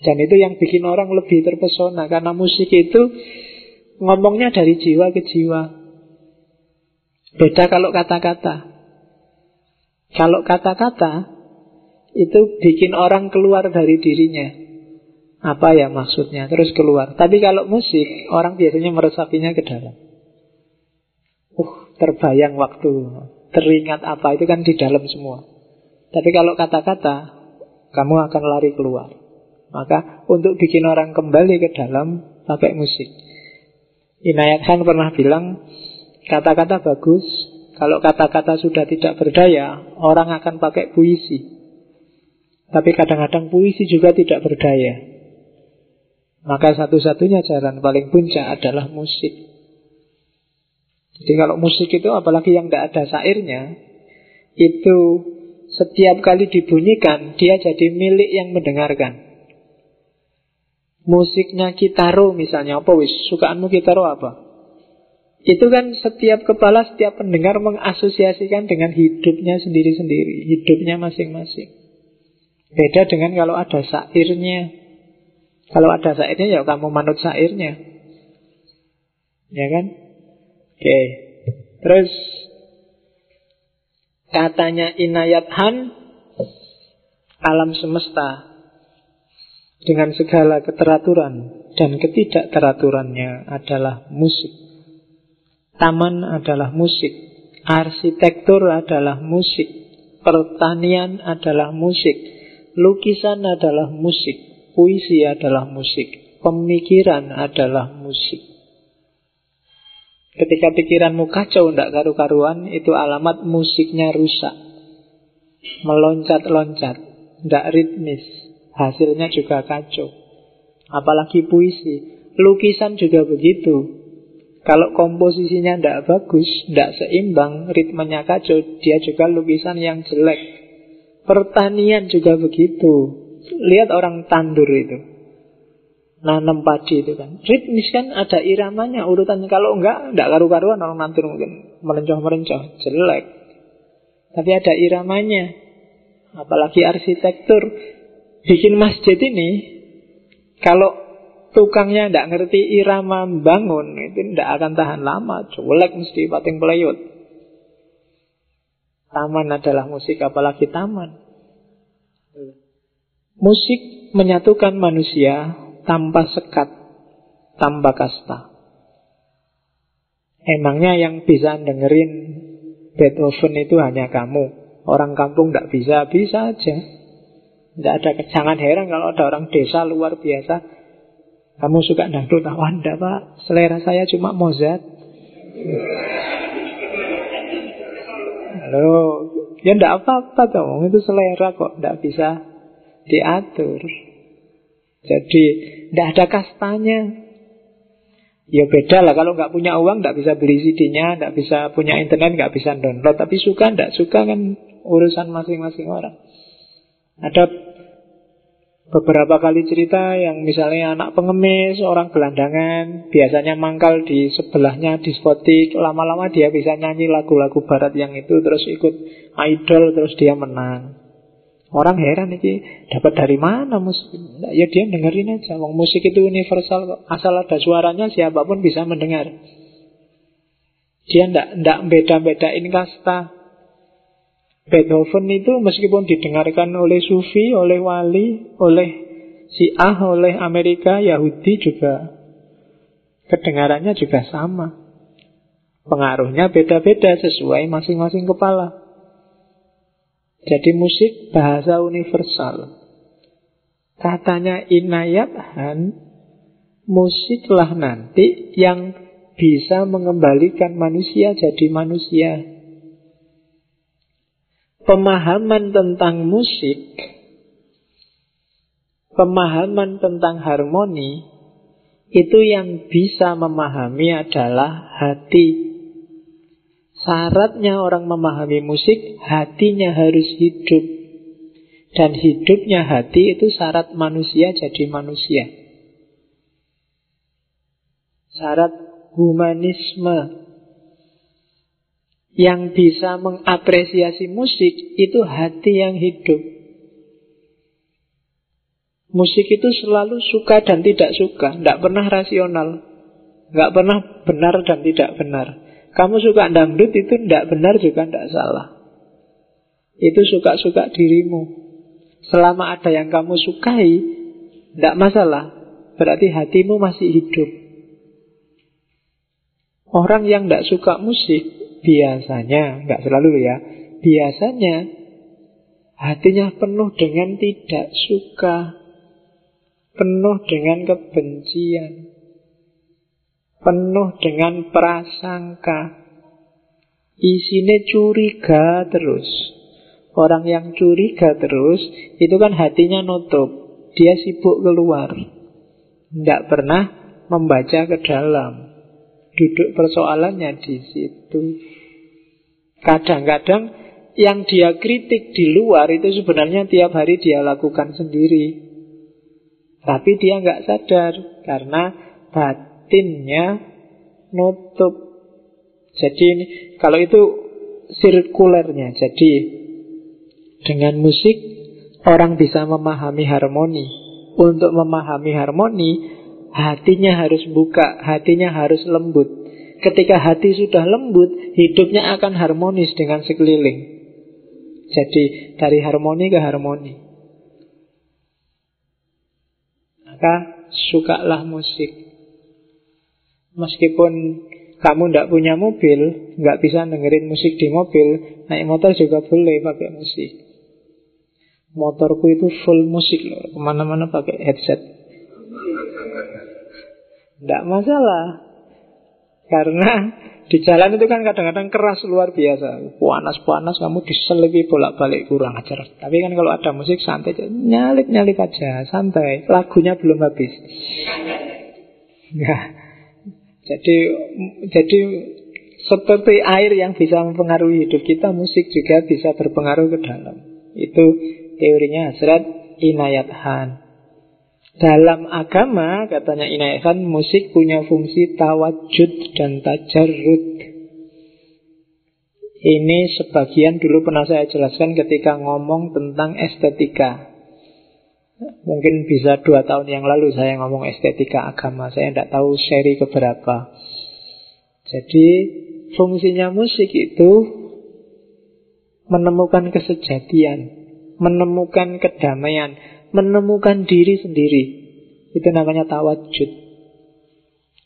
Dan itu yang bikin orang lebih terpesona Karena musik itu Ngomongnya dari jiwa ke jiwa Beda kalau kata-kata. Kalau kata-kata itu bikin orang keluar dari dirinya. Apa ya maksudnya? Terus keluar. Tapi kalau musik, orang biasanya meresapinya ke dalam. Uh, terbayang waktu. Teringat apa itu kan di dalam semua. Tapi kalau kata-kata, kamu akan lari keluar. Maka untuk bikin orang kembali ke dalam, pakai musik. Inayat Khan pernah bilang, Kata-kata bagus, kalau kata-kata sudah tidak berdaya, orang akan pakai puisi. Tapi kadang-kadang puisi juga tidak berdaya. Maka satu-satunya jalan paling puncak adalah musik. Jadi kalau musik itu apalagi yang tidak ada sairnya, itu setiap kali dibunyikan dia jadi milik yang mendengarkan. Musiknya kitaro misalnya, apa wis? Sukaanmu kitaro apa? Itu kan setiap kepala, setiap pendengar mengasosiasikan dengan hidupnya sendiri-sendiri, hidupnya masing-masing. Beda dengan kalau ada sairnya. Kalau ada sairnya ya kamu manut sairnya. Ya kan? Oke. Terus katanya Inayat Han alam semesta dengan segala keteraturan dan ketidakteraturannya adalah musik. Taman adalah musik, arsitektur adalah musik, pertanian adalah musik, lukisan adalah musik, puisi adalah musik, pemikiran adalah musik. Ketika pikiranmu kacau, tidak karu-karuan, itu alamat musiknya rusak. Meloncat-loncat, tidak ritmis. Hasilnya juga kacau. Apalagi puisi. Lukisan juga begitu. Kalau komposisinya tidak bagus, tidak seimbang, ritmenya kacau, dia juga lukisan yang jelek. Pertanian juga begitu. Lihat orang tandur itu nanam padi itu kan. Ritmis kan ada iramanya, urutannya. Kalau enggak, enggak karu-karuan orang nanti mungkin merencoh-merencoh, jelek. Tapi ada iramanya. Apalagi arsitektur. Bikin masjid ini, kalau tukangnya enggak ngerti irama bangun, itu enggak akan tahan lama. Jelek mesti pating pelayut. Taman adalah musik, apalagi taman. Musik menyatukan manusia tanpa sekat, tanpa kasta. Emangnya yang bisa dengerin Beethoven itu hanya kamu. Orang kampung tidak bisa, bisa aja. Tidak ada jangan heran kalau ada orang desa luar biasa. Kamu suka dangdut, ah, wanda pak, selera saya cuma Mozart. Halo, ya tidak apa-apa dong, itu selera kok, tidak bisa diatur. Jadi tidak ada kastanya. Ya beda lah kalau nggak punya uang nggak bisa beli CD-nya, nggak bisa punya internet, nggak bisa download. Tapi suka nggak suka kan urusan masing-masing orang. Ada beberapa kali cerita yang misalnya anak pengemis, orang gelandangan, biasanya mangkal di sebelahnya diskotik, lama-lama dia bisa nyanyi lagu-lagu barat yang itu, terus ikut idol, terus dia menang. Orang heran ini dapat dari mana musik? Ya dia dengerin aja. Wong musik itu universal. Asal ada suaranya siapa pun bisa mendengar. Dia ndak ndak beda-bedain kasta. Beethoven itu meskipun didengarkan oleh sufi, oleh wali, oleh Syiah, oleh Amerika, Yahudi juga kedengarannya juga sama. Pengaruhnya beda-beda sesuai masing-masing kepala. Jadi musik bahasa universal. Katanya Inayat Han, musiklah nanti yang bisa mengembalikan manusia jadi manusia. Pemahaman tentang musik, pemahaman tentang harmoni, itu yang bisa memahami adalah hati Syaratnya orang memahami musik, hatinya harus hidup. Dan hidupnya hati itu syarat manusia jadi manusia. Syarat humanisme yang bisa mengapresiasi musik itu hati yang hidup. Musik itu selalu suka dan tidak suka, tidak pernah rasional, nggak pernah benar dan tidak benar. Kamu suka dangdut itu tidak benar juga tidak salah. Itu suka-suka dirimu. Selama ada yang kamu sukai, tidak masalah. Berarti hatimu masih hidup. Orang yang tidak suka musik, biasanya, nggak selalu ya, biasanya hatinya penuh dengan tidak suka, penuh dengan kebencian penuh dengan prasangka. Isinya curiga terus. Orang yang curiga terus, itu kan hatinya nutup. Dia sibuk keluar. Tidak pernah membaca ke dalam. Duduk persoalannya di situ. Kadang-kadang yang dia kritik di luar itu sebenarnya tiap hari dia lakukan sendiri. Tapi dia nggak sadar karena batinnya nutup. Jadi ini kalau itu sirkulernya. Jadi dengan musik orang bisa memahami harmoni. Untuk memahami harmoni, hatinya harus buka, hatinya harus lembut. Ketika hati sudah lembut, hidupnya akan harmonis dengan sekeliling. Jadi dari harmoni ke harmoni. Maka sukalah musik. Meskipun kamu tidak punya mobil, nggak bisa dengerin musik di mobil, naik motor juga boleh pakai musik. Motorku itu full musik loh, ke mana-mana pakai headset. Tidak masalah, karena di jalan itu kan kadang-kadang keras luar biasa. Panas-panas kamu diselipi bolak-balik kurang ajar. Tapi kan kalau ada musik santai, nyalip-nyalip aja, santai. Lagunya belum habis. Nah, jadi jadi seperti air yang bisa mempengaruhi hidup kita, musik juga bisa berpengaruh ke dalam. Itu teorinya Hasrat Inayat Han. Dalam agama, katanya Inayat Han, musik punya fungsi tawajud dan tajarrud. Ini sebagian dulu pernah saya jelaskan ketika ngomong tentang estetika. Mungkin bisa dua tahun yang lalu saya ngomong estetika agama. Saya tidak tahu seri keberapa. Jadi fungsinya musik itu menemukan kesejatian, menemukan kedamaian, menemukan diri sendiri. Itu namanya tawajud.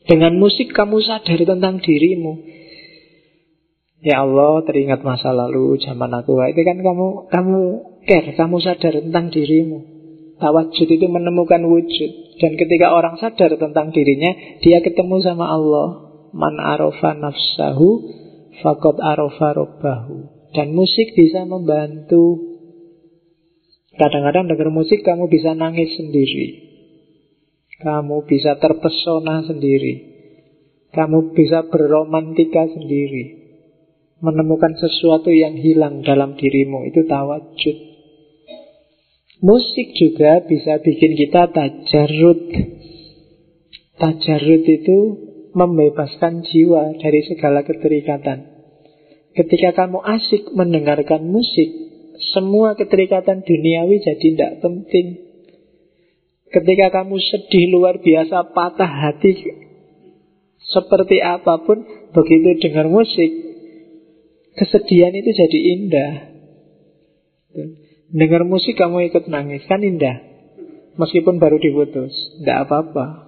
Dengan musik kamu sadar tentang dirimu. Ya Allah, teringat masa lalu zaman aku. Itu kan kamu kamu care, kamu sadar tentang dirimu. Tawajud itu menemukan wujud Dan ketika orang sadar tentang dirinya Dia ketemu sama Allah Man arofa nafsahu Fakot arofa robbahu Dan musik bisa membantu Kadang-kadang dengar musik kamu bisa nangis sendiri Kamu bisa terpesona sendiri Kamu bisa berromantika sendiri Menemukan sesuatu yang hilang dalam dirimu Itu tawajud Musik juga bisa bikin kita tajarut. Tajarut itu membebaskan jiwa dari segala keterikatan. Ketika kamu asik mendengarkan musik, semua keterikatan duniawi jadi tidak penting. Ketika kamu sedih luar biasa, patah hati, seperti apa pun, begitu dengar musik, kesedihan itu jadi indah. Dengar musik kamu ikut nangis. Kan indah. Meskipun baru diputus Tidak apa-apa.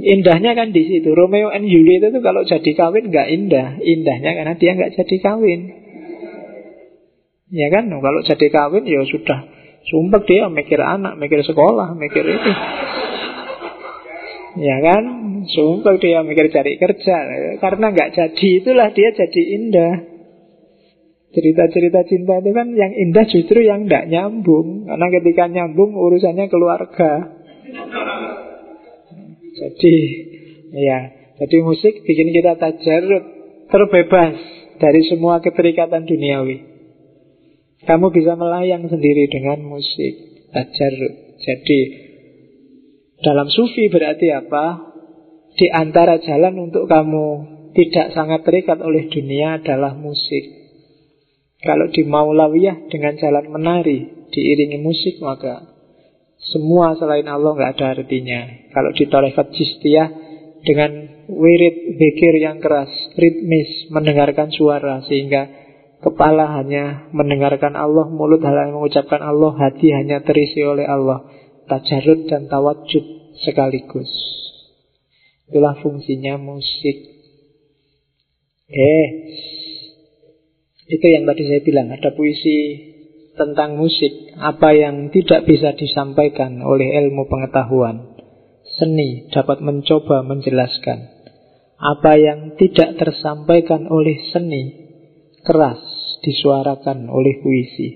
Indahnya kan di situ. Romeo and Juliet itu kalau jadi kawin nggak indah. Indahnya karena dia nggak jadi kawin Ya kan? Kalau jadi kawin ya sudah. Sumpah dia mikir anak Mikir sekolah Mikir itu Ya kan? Sumpah dia mikir cari kerja. Karena nggak jadi itulah dia jadi indah. Cerita-cerita cinta itu kan yang indah justru yang tidak nyambung. Karena ketika nyambung urusannya keluarga. Jadi ya. Jadi musik bikin kita tajarut Terbebas dari semua keterikatan duniawi Kamu bisa melayang sendiri dengan musik Tajarut Jadi dalam sufi berarti apa? Di antara jalan untuk kamu tidak sangat terikat oleh dunia adalah musik kalau di Maulawiyah dengan jalan menari diiringi musik maka semua selain Allah nggak ada artinya. Kalau di Tarekat Jistiyah dengan wirid zikir yang keras, ritmis, mendengarkan suara sehingga kepala hanya mendengarkan Allah, mulut hanya mengucapkan Allah, hati hanya terisi oleh Allah. Tajarud dan tawajud sekaligus. Itulah fungsinya musik. Eh, itu yang tadi saya bilang, ada puisi tentang musik, apa yang tidak bisa disampaikan oleh ilmu pengetahuan. Seni dapat mencoba menjelaskan. Apa yang tidak tersampaikan oleh seni, keras disuarakan oleh puisi.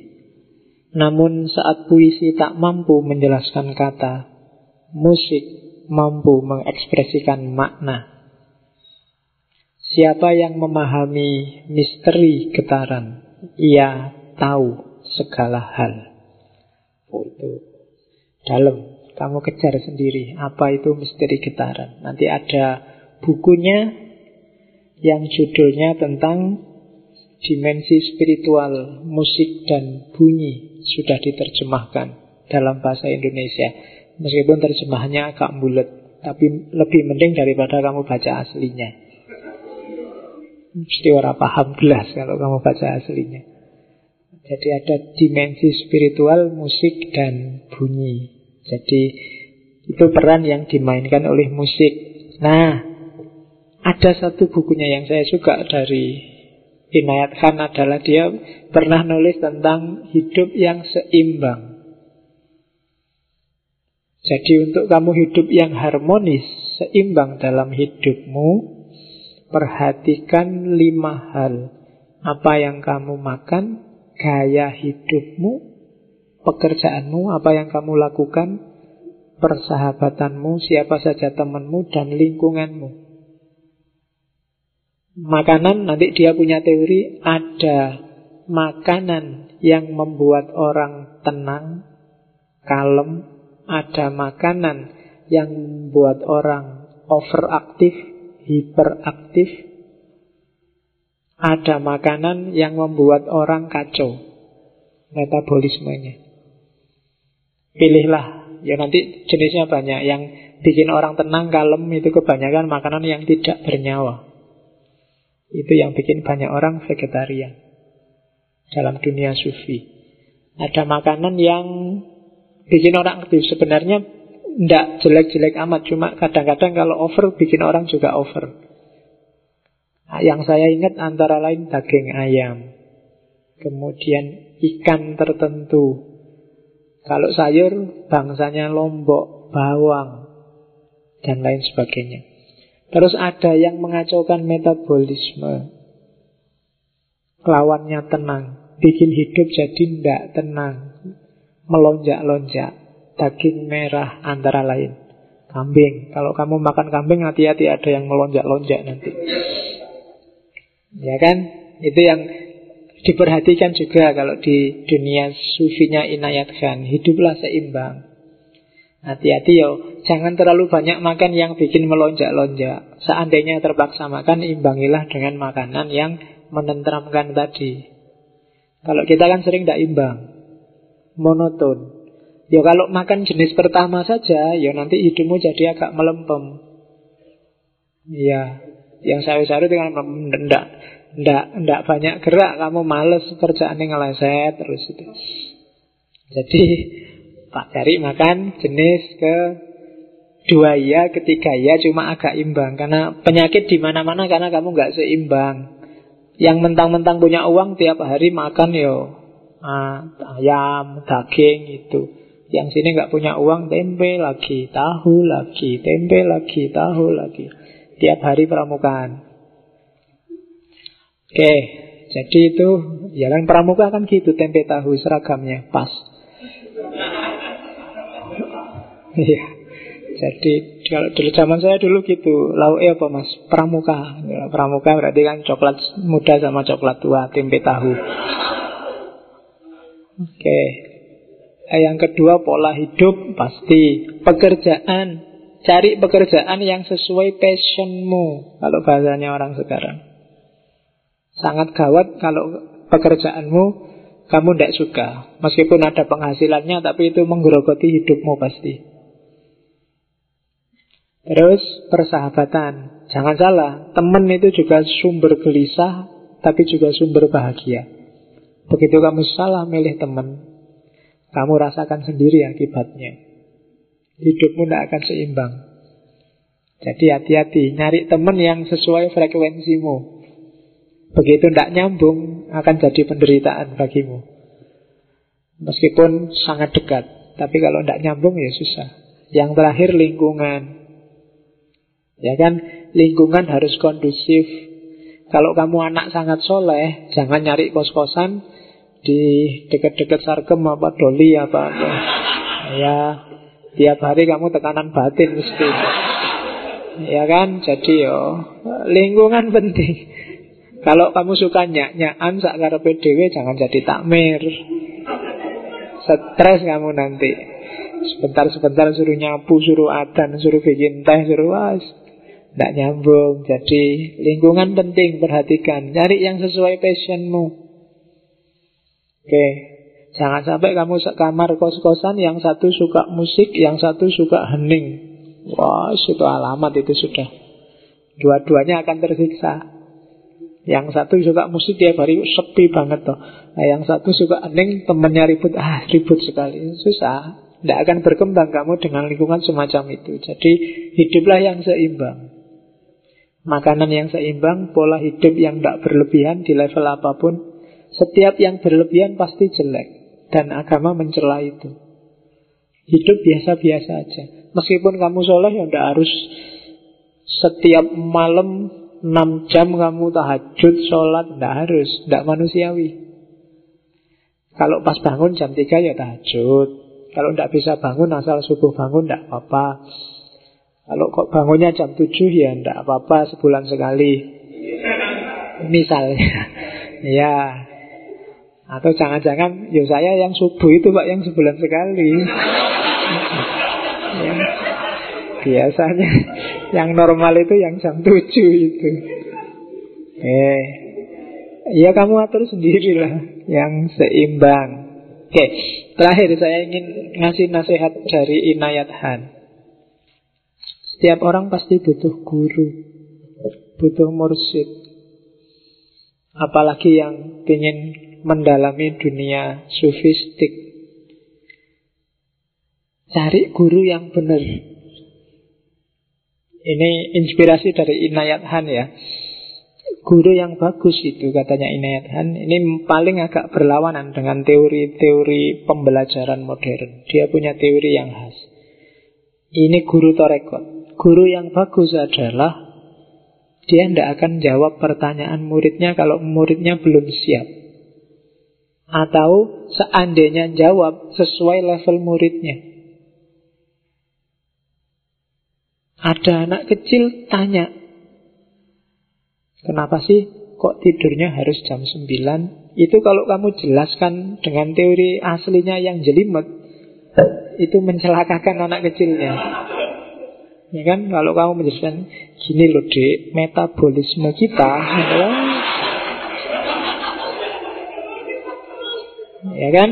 Namun saat puisi tak mampu menjelaskan kata, musik mampu mengekspresikan makna. Siapa yang memahami misteri getaran, ia tahu segala hal. Oh, itu dalam. Kamu kejar sendiri apa itu misteri getaran. Nanti ada bukunya yang judulnya tentang dimensi spiritual musik dan bunyi sudah diterjemahkan dalam bahasa Indonesia. Meskipun terjemahannya agak bulat, tapi lebih mending daripada kamu baca aslinya. Mesti orang paham gelas kalau kamu baca aslinya. Jadi ada dimensi spiritual musik dan bunyi. Jadi itu peran yang dimainkan oleh musik. Nah, Ada satu bukunya yang saya suka dari Inayat Khan adalah dia pernah nulis tentang hidup yang seimbang. Jadi untuk kamu hidup yang harmonis, seimbang dalam hidupmu, perhatikan lima hal. Apa yang kamu makan, gaya hidupmu, pekerjaanmu, apa yang kamu lakukan, persahabatanmu, siapa saja temanmu, dan lingkunganmu. Makanan nanti dia punya teori ada makanan yang membuat orang tenang, kalem, ada makanan yang membuat orang overaktif, hiperaktif, ada makanan yang membuat orang kacau metabolismenya. Pilihlah, ya nanti jenisnya banyak yang bikin orang tenang, kalem itu kebanyakan makanan yang tidak bernyawa. Itu yang bikin banyak orang vegetarian dalam dunia sufi. Ada makanan yang bikin orang aktif. Sebenarnya tidak jelek-jelek amat, cuma kadang-kadang kalau over bikin orang juga over. Nah, yang saya ingat antara lain daging ayam, kemudian ikan tertentu. Kalau sayur bangsanya lombok, bawang, dan lain sebagainya. Terus ada yang mengacaukan metabolisme. Lawannya tenang. Bikin hidup jadi tidak tenang. Melonjak-lonjak. Daging merah antara lain. Kambing. Kalau kamu makan kambing hati-hati ada yang melonjak-lonjak nanti. Ya kan? Itu yang diperhatikan juga kalau di dunia sufinya Inayat Khan. Hiduplah seimbang. Hati-hati yo, jangan terlalu banyak makan yang bikin melonjak-lonjak. Seandainya terpaksa makan, imbangilah dengan makanan yang menentramkan tadi. Kalau kita kan sering tidak imbang, monoton. Ya kalau makan jenis pertama saja, ya nanti hidupmu jadi agak melempem. Ya, yang saya-saya dengan ndak ndak ndak banyak gerak, kamu males kerjaan yang ngeleset terus itu. Jadi Pak cari makan jenis ke dua ya, ketiga ya, cuma agak imbang. Karena penyakit di mana-mana karena kamu nggak seimbang. Yang mentang-mentang punya uang tiap hari makan yo ah, ayam, daging itu. Yang sini nggak punya uang tempe lagi, tahu lagi, tempe lagi, tahu lagi. Tiap hari pramukaan. Oke, jadi itu kan pramuka kan gitu tempe tahu seragamnya pas. Iya. Jadi kalau dulu zaman saya dulu gitu, lauknya apa mas? Pramuka. Pramuka berarti kan coklat muda sama coklat tua, tempe tahu. Oke. Eh, yang kedua pola hidup pasti pekerjaan. Cari pekerjaan yang sesuai passionmu Kalau bahasanya orang sekarang Sangat gawat kalau pekerjaanmu Kamu tidak suka Meskipun ada penghasilannya Tapi itu menggerogoti hidupmu pasti Terus persahabatan. Jangan salah, teman itu juga sumber gelisah, tapi juga sumber bahagia. Begitu kamu salah milih teman, kamu rasakan sendiri akibatnya. Hidupmu tidak akan seimbang. Jadi hati-hati, nyari teman yang sesuai frekuensimu. Begitu tidak nyambung, akan jadi penderitaan bagimu. Meskipun sangat dekat, tapi kalau tidak nyambung ya susah. Yang terakhir lingkungan. Ya kan, lingkungan harus kondusif. Kalau kamu anak sangat soleh, jangan nyari kos-kosan di dekat-dekat sarkem apa doli apa apa. Ya, tiap hari kamu tekanan batin mesti. Ya kan, jadi yo lingkungan penting. Kalau kamu suka nyak-nyakan sak karepe jangan jadi takmir. Stres kamu nanti. Sebentar-sebentar suruh nyapu, suruh adan, suruh bikin teh, suruh was. Tidak nyambung. Jadi lingkungan penting Perhatikan. Cari yang sesuai passionmu. Oke. Jangan sampai kamu kamar kos-kosan Yang satu suka musik Yang satu suka hening. Wah itu alamat itu sudah. Dua-duanya akan tersiksa. Yang satu suka musik Dia baru sepi banget toh. Nah, Yang satu suka hening Temennya ribut. Ah ribut sekali. Susah. Tidak akan berkembang kamu dengan lingkungan semacam itu. Jadi hiduplah yang seimbang Makanan yang seimbang, pola hidup yang tidak berlebihan di level apa pun. Setiap yang berlebihan pasti jelek. Dan agama mencela itu. Hidup biasa-biasa aja. Meskipun kamu soleh ya tidak harus setiap malam 6 jam kamu tahajud, sholat, tidak harus. Tidak manusiawi. Kalau pas bangun jam 3 ya tahajud. Kalau tidak bisa bangun asal subuh bangun tidak apa-apa. Kalau kok bangunnya jam 7 ya ndak apa-apa sebulan sekali. Misalnya. ya. Atau jangan-jangan ya saya yang subuh itu Pak yang sebulan sekali. ya. Biasanya yang normal itu yang jam 7 itu. Eh. Ya kamu atur sendirilah yang seimbang. Oke, terakhir saya ingin ngasih nasihat dari Inayat Han. Setiap orang pasti butuh guru, butuh mursyid. Apalagi yang ingin mendalami dunia sufistik. Cari guru yang benar. Ini inspirasi dari Inayat Han ya. Guru yang bagus itu katanya Inayat Han Ini paling agak berlawanan dengan teori-teori pembelajaran modern Dia punya teori yang khas Ini guru torekot Guru yang bagus adalah dia tidak akan jawab pertanyaan muridnya kalau muridnya belum siap. Atau seandainya jawab sesuai level muridnya. Ada anak kecil tanya, kenapa sih kok tidurnya harus jam 9? Itu kalau kamu jelaskan dengan teori aslinya yang jelimet, itu mencelakakan anak kecilnya. Ya kan, kalau kamu menjelaskan gini loh dek, metabolisme kita adalah Ya kan?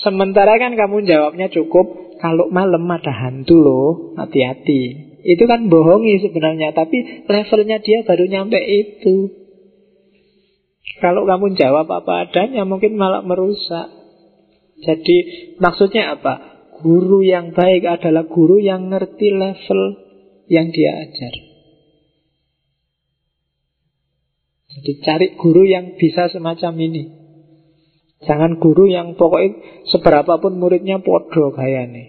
Sementara kan kamu jawabnya cukup Kalau malam ada hantu loh Hati-hati Itu kan bohongi sebenarnya Tapi levelnya dia baru nyampe itu Kalau kamu jawab apa adanya Mungkin malah merusak Jadi maksudnya apa? Guru yang baik adalah guru yang ngerti level yang dia ajar. Jadi cari guru yang bisa semacam ini. Jangan guru yang pokoknya seberapapun muridnya podo nih.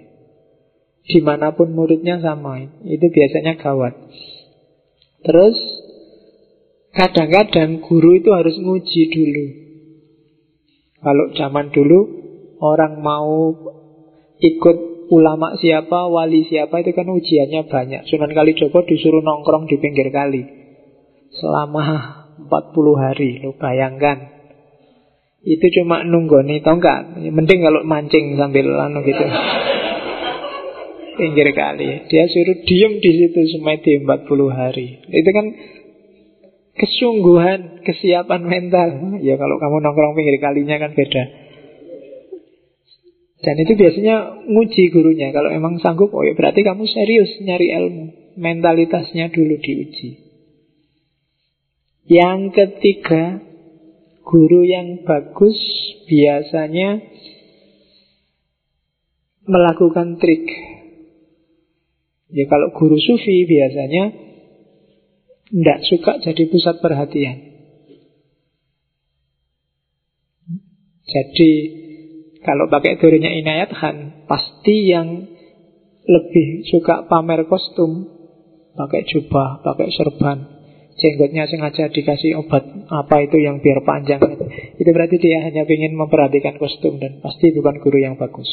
Di mana pun muridnya sama. Itu biasanya gawat. Terus kadang-kadang guru itu harus nguji dulu. Kalau zaman dulu orang mau ikut ulama siapa, wali siapa itu kan ujiannya banyak. Sunan Kalijogo disuruh nongkrong di pinggir kali selama 40 hari. Lo bayangkan. Itu cuma nunggu nih, tau nggak? Mending kalau mancing sambil anu gitu. pinggir kali. Dia suruh diem di situ semedi 40 hari. Itu kan kesungguhan, kesiapan mental. Ya kalau kamu nongkrong pinggir kalinya kan beda. Dan itu biasanya nguji gurunya. Kalau emang sanggup, oh ya berarti kamu serius nyari ilmu. Mentalitasnya dulu diuji. Yang ketiga, guru yang bagus biasanya melakukan trik. Ya kalau guru sufi biasanya tidak suka jadi pusat perhatian. Jadi kalau pakai teorinya Inayat Khan, pasti yang lebih suka pamer kostum, pakai jubah, pakai serban, jenggotnya sengaja dikasih obat apa itu yang biar panjang itu. Berarti dia hanya ingin memperhatikan kostum dan pasti bukan guru yang bagus.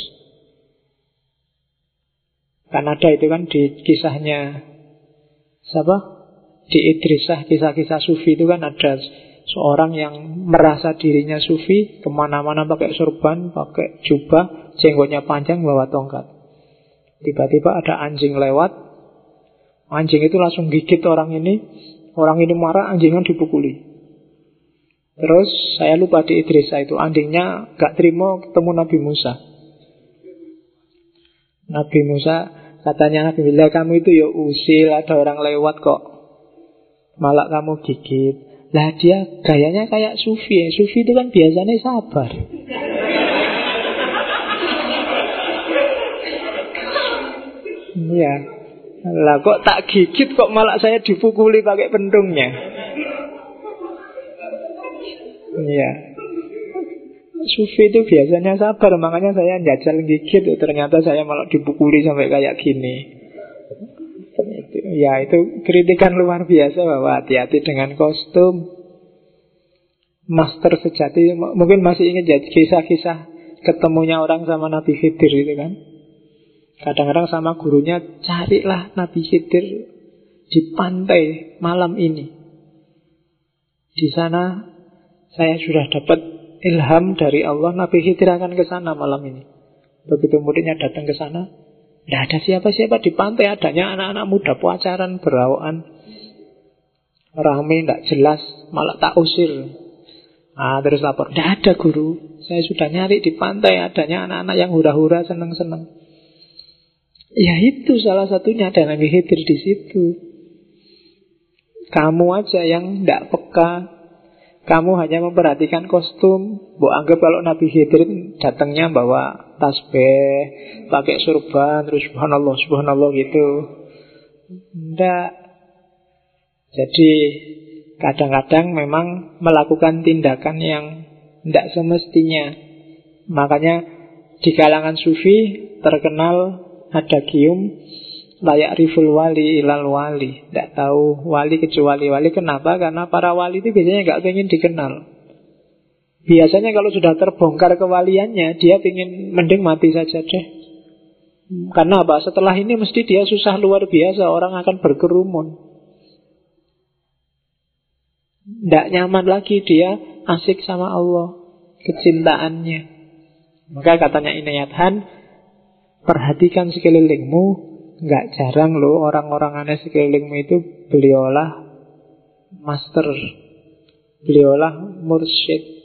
Kan ada itu kan di kisahnya siapa? Di Idrisah, kisah-kisah Sufi itu kan ada Seorang yang merasa dirinya sufi Ke mana-mana pakai surban Pakai jubah Jenggotnya panjang bawa tongkat. Tiba-tiba ada anjing lewat. Anjing itu langsung gigit orang ini. Orang ini marah anjingnya dipukuli. Terus saya lupa di Idrisa itu Anjingnya gak terima ketemu Nabi Musa. Nabi Musa Katanya Nabi Bila kamu itu ya usil Ada orang lewat kok. Malah kamu gigit lah dia gayanya kayak sufi. Sufi itu kan biasanya sabar. Iya. Lah kok tak gigit kok malah saya dipukuli pakai pendungnya. Iya. Sufi itu biasanya sabar, makanya saya jajal gigit, ternyata saya malah dipukuli sampai kayak gini. Ya itu kritikan luar biasa bahwa hati-hati dengan kostum. Master sejati, mungkin masih ingat kisah-kisah ketemunya orang sama Nabi Khidir itu kan. Kadang-kadang sama gurunya carilah Nabi Khidir di pantai malam ini. Di sana saya sudah dapat ilham dari Allah Nabi Khidir akan ke sana malam ini. Begitu muridnya datang ke sana, tidak ada siapa-siapa di pantai, adanya anak-anak muda pacaran, berawaan. Rame, tidak jelas, malah tak usir. Ah, terus lapor, tidak ada guru. Saya sudah nyari di pantai, adanya anak-anak yang hura-hura, senang-senang. Ya itu salah satunya ada Nabi Khidir di situ. Kamu aja yang tidak peka. Kamu hanya memperhatikan kostum. Bu anggap kalau Nabi Khidir datangnya bawa tasbih, pakai surban, terus subhanallah, subhanallah gitu. Tidak. Jadi kadang-kadang memang melakukan tindakan yang tidak semestinya. Makanya di kalangan sufi terkenal ada gium layak riful wali ilal wali. Tidak tahu wali kecuali wali. Kenapa? Karena para wali itu biasanya nggak pengen dikenal. Biasanya kalau sudah terbongkar kewaliannya, dia ingin mending mati saja deh. Karena apa? Setelah ini mesti dia susah luar biasa, orang akan berkerumun. Tidak nyaman lagi dia asik sama Allah, kecintaannya. Maka katanya Inayat Han, perhatikan sekelilingmu, nggak jarang loh orang-orang aneh sekelilingmu itu beliaulah master, beliaulah mursyid,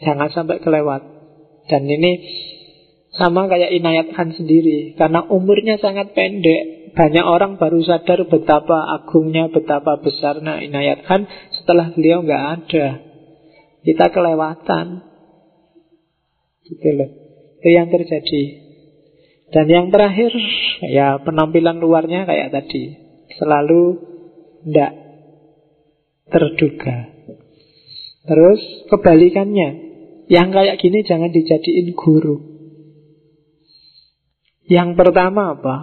Jangan sampai kelewat. Dan ini sama kayak Inayat Khan sendiri. Karena umurnya sangat pendek. Banyak orang baru sadar betapa agungnya, betapa besarnya Inayat Khan setelah beliau nggak ada. Kita kelewatan. Gitu loh. Itu yang terjadi. Dan yang terakhir, ya penampilan luarnya kayak tadi. Selalu tidak terduga. Terus kebalikannya, yang kayak gini jangan dijadiin guru. Yang pertama apa?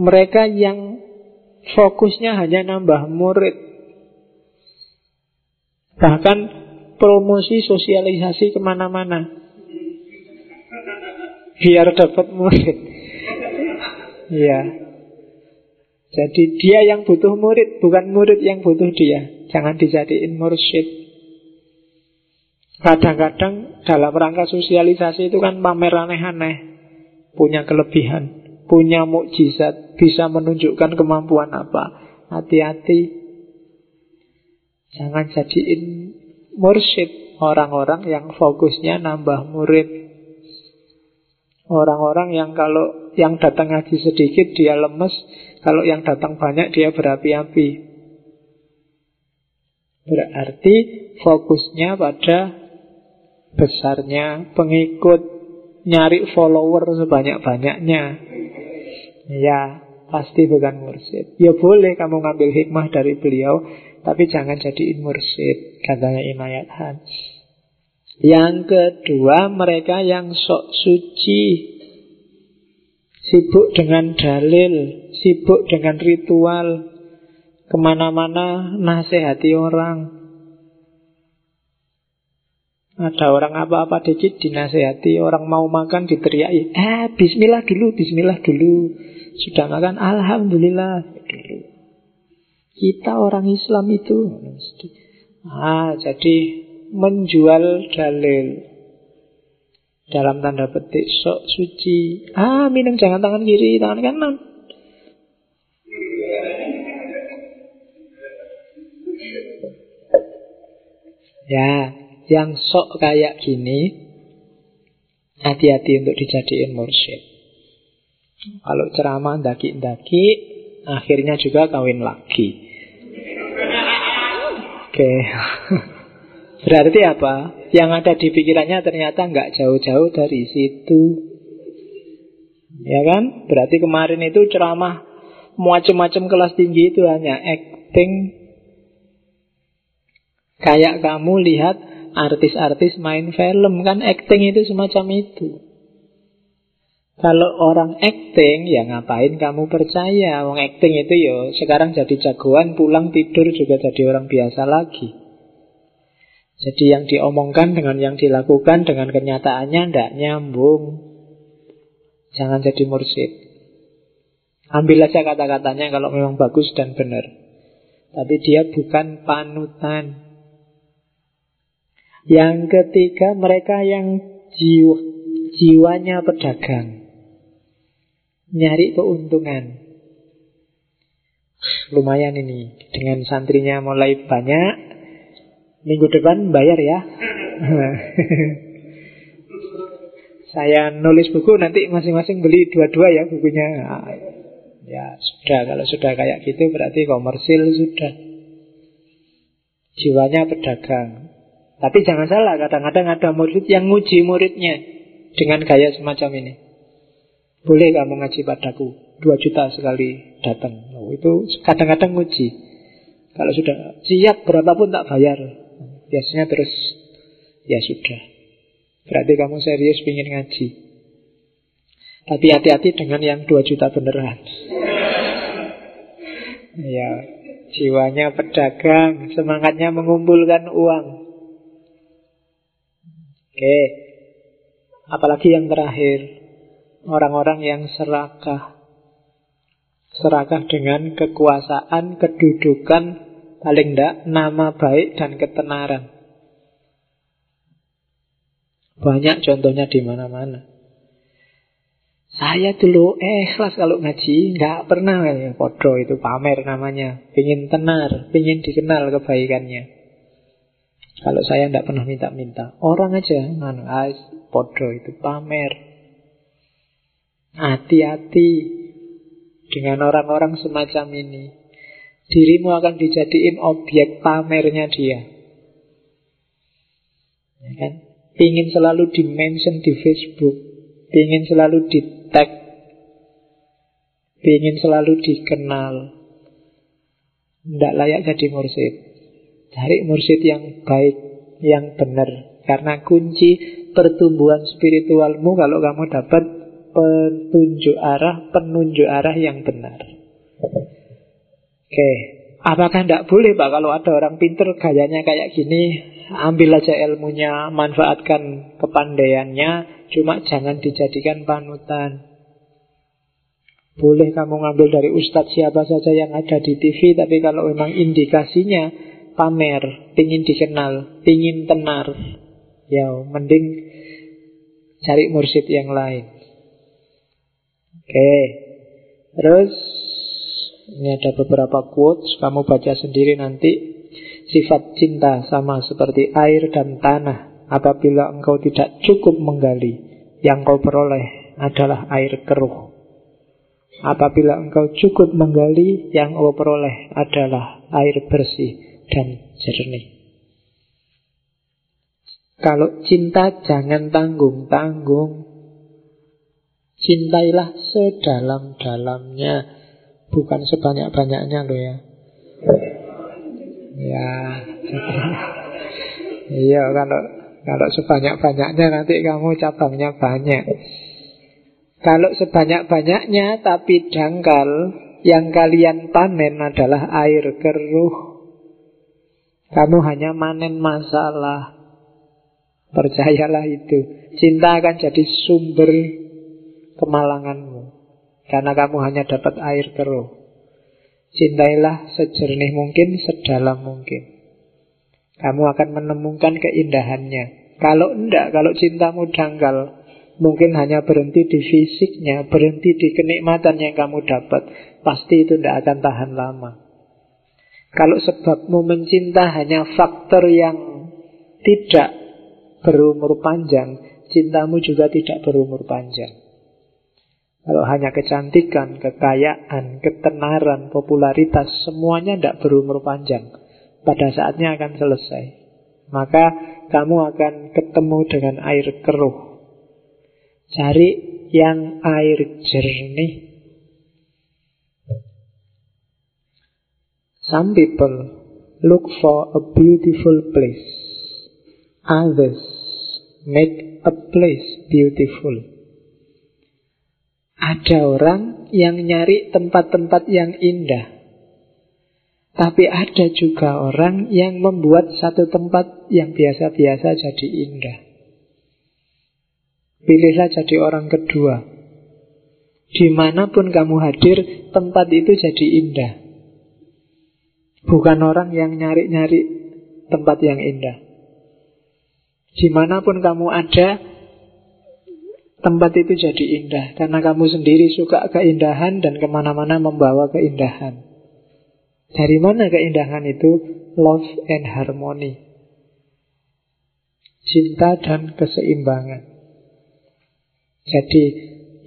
Mereka yang fokusnya hanya nambah murid. Bahkan promosi sosialisasi ke mana-mana. Biar dapat murid. Ya. Jadi dia yang butuh murid, bukan murid yang butuh dia. Jangan dijadiin mursyid. Kadang-kadang dalam rangka sosialisasi itu kan pamer aneh-aneh. Punya kelebihan, punya mukjizat, bisa menunjukkan kemampuan apa. Hati-hati. Jangan jadiin mursyid orang-orang yang fokusnya nambah murid. Orang-orang yang kalau yang datang ngaji sedikit dia lemes, kalau yang datang banyak dia berapi-api. Berarti fokusnya pada besarnya pengikut, nyari follower sebanyak-banyaknya. Ya, pasti bukan mursyid. Ya boleh kamu ngambil hikmah dari beliau, tapi jangan jadiin mursyid, katanya Inayat Han. Yang kedua, mereka yang sok suci, sibuk dengan dalil, sibuk dengan ritual, ke mana-mana nasihati orang, ada orang apa-apa dikit dinasehati, orang mau makan diteriaki, eh bismillah dulu, bismillah dulu. Sudah makan, alhamdulillah dulu. Kita orang Islam itu Ah, jadi menjual dalil dalam tanda petik sok suci. Ah, minum jangan tangan kiri, tangan kanan. Ya, yang sok kayak gini hati-hati untuk dijadiin mursyid. Kalau ceramah daki-daki, akhirnya juga kawin lagi. Oke. Berarti apa? Yang ada di pikirannya ternyata nggak jauh-jauh dari situ. Ya kan? Berarti kemarin itu ceramah macam-macam kelas tinggi itu hanya acting. Kayak kamu lihat artis-artis main film kan acting itu semacam itu. Kalau orang acting, ya ngapain kamu percaya? Wong acting itu yo sekarang jadi jagoan, pulang tidur juga jadi orang biasa lagi. Jadi yang diomongkan dengan yang dilakukan dengan kenyataannya tidak nyambung. Jangan jadi mursid. Ambil aja kata-katanya kalau memang bagus dan benar. Tapi dia bukan panutan. Yang ketiga mereka yang jiwa, jiwanya pedagang nyari keuntungan. Lumayan ini dengan santrinya mulai banyak. Minggu depan bayar ya. Saya nulis buku nanti masing-masing beli dua-dua ya bukunya. Ya sudah kalau sudah kayak gitu berarti komersil sudah. Jiwanya pedagang. Tapi jangan salah, kadang-kadang ada murid yang nguji muridnya dengan gaya semacam ini. Boleh kamu ngaji padaku Dua juta sekali datang oh, Itu kadang-kadang nguji Kalau sudah siap berapapun tak bayar Biasanya terus Ya sudah. Berarti kamu serius ingin ngaji? Tapi hati-hati dengan yang dua juta beneran. Ya Jiwanya pedagang Semangatnya mengumpulkan uang. Oke. Apalagi yang terakhir? Orang-orang yang serakah. Serakah dengan kekuasaan, kedudukan, paling tidak nama baik dan ketenaran. Banyak contohnya di mana-mana. Saya dulu ikhlas kalau ngaji, nggak pernah ya podo itu pamer namanya. Pingin tenar, pingin dikenal kebaikannya. Kalau saya tidak pernah minta-minta, orang aja, anu, podo itu pamer. Hati-hati dengan orang-orang semacam ini. Dirimu akan dijadiin objek pamernya dia. Ya kan? Ingin selalu dimention di Facebook, ingin selalu di tag, ingin selalu dikenal. Tidak layak jadi mursid. Cari mursid yang baik, yang benar. Karena kunci pertumbuhan spiritualmu kalau kamu dapat petunjuk arah, penunjuk arah yang benar. Oke, apakah tidak boleh Pak kalau ada orang pinter gayanya kayak gini, ambil aja ilmunya, manfaatkan kepandaiannya, cuma jangan dijadikan panutan. Boleh kamu ngambil dari ustadz siapa saja yang ada di TV, tapi kalau memang indikasinya pamer, ingin dikenal, ingin tenar, ya mending cari mursyid yang lain. Oke. Terus ini ada beberapa quotes, kamu baca sendiri nanti. Sifat cinta sama seperti air dan tanah. Apabila engkau tidak cukup menggali, yang kau peroleh adalah air keruh. Apabila engkau cukup menggali, yang kau peroleh adalah air bersih dan jernih. Kalau cinta jangan tanggung-tanggung Cintailah sedalam-dalamnya Bukan sebanyak-banyaknya loh ya? Ya. Iya kalau kalau sebanyak-banyaknya nanti kamu cabangnya banyak. Kalau sebanyak-banyaknya tapi dangkal Yang kalian panen adalah air keruh. Kamu hanya manen masalah. Percayalah itu. Cinta akan jadi sumber kemalanganmu Karena kamu hanya dapat air keruh. Cintailah sejernih mungkin, sedalam mungkin. Kamu akan menemukan keindahannya. Kalau enggak, kalau cintamu dangkal Mungkin hanya berhenti di fisiknya Berhenti di kenikmatan yang kamu dapat. Pasti itu tidak akan tahan lama. Kalau sebabmu mencinta hanya faktor yang tidak berumur panjang Cintamu juga tidak berumur panjang kalau hanya kecantikan, kekayaan, ketenaran, popularitas, semuanya tidak berumur panjang. Pada saatnya akan selesai. Maka kamu akan ketemu dengan air keruh. Cari yang air jernih. Some people look for a beautiful place. Others make a place beautiful. Ada orang yang nyari tempat-tempat yang indah. Tapi ada juga orang yang membuat satu tempat yang biasa-biasa jadi indah. Pilihlah jadi orang kedua. Di mana pun kamu hadir, tempat itu jadi indah. Bukan orang yang nyari-nyari tempat yang indah. Di mana pun kamu ada, tempat itu jadi indah. Karena kamu sendiri suka keindahan dan ke mana-mana membawa keindahan. Dari mana keindahan itu? Love and harmony. Cinta dan keseimbangan. Jadi